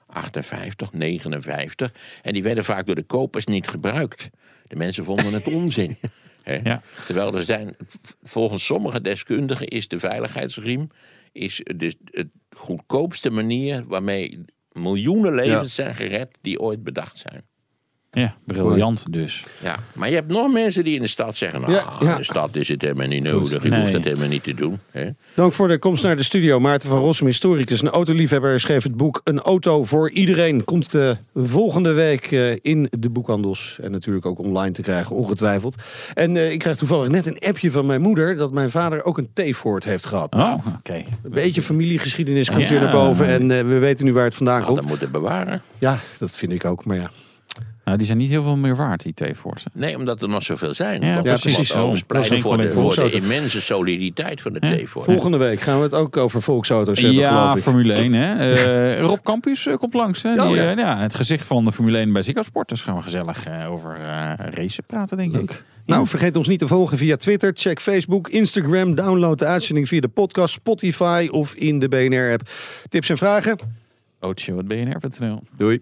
58, 59. En die werden vaak door de kopers niet gebruikt. De mensen vonden het onzin. Hè? Ja. Terwijl er zijn, volgens sommige deskundigen is de veiligheidsriem is de, goedkoopste manier waarmee miljoenen levens zijn gered die ooit bedacht zijn. Ja, briljant dus. Ja, maar je hebt nog mensen die in de stad zeggen: Nou, Ja, ja. in de stad is het helemaal niet nodig. Je Nee. hoeft dat helemaal niet te doen. Hè? Dank voor de komst naar de studio. Maarten van Rossum, historicus en autoliefhebber, schreef het boek Een auto voor iedereen. Komt eh, volgende week eh, in de boekhandels en natuurlijk ook online te krijgen, ongetwijfeld. En eh, ik krijg toevallig net een appje van mijn moeder dat mijn vader ook een T-Ford heeft gehad. Oh, oké. Een beetje familiegeschiedenis komt Ja. weer naar boven en eh, we weten nu waar het vandaan Nou, komt. dat moeten bewaren. Ja, dat vind ik ook, maar ja. Nou, die zijn niet heel veel meer waard, die T-Force. Nee, omdat er nog zoveel zijn. Ja, ja, precies. voor de, voor de immense soliditeit van de Ja. T-Force. Volgende week gaan we het ook over volksauto's hebben, Ja, geloof ik. Formule 1. Hè? Eh, Rob Campus eh, komt langs. Hè? Oh, Die, ja. eh, ja, het gezicht van de Formule 1 bij Ziggo Sport. Dus gaan we gezellig eh, over eh racen praten, denk ik. Nou, vergeet ons niet te volgen via Twitter. Check Facebook, Instagram. Download de uitzending via de podcast, Spotify of in de BNR-app. Tips en vragen? Autoshow.bnr.nl Doei.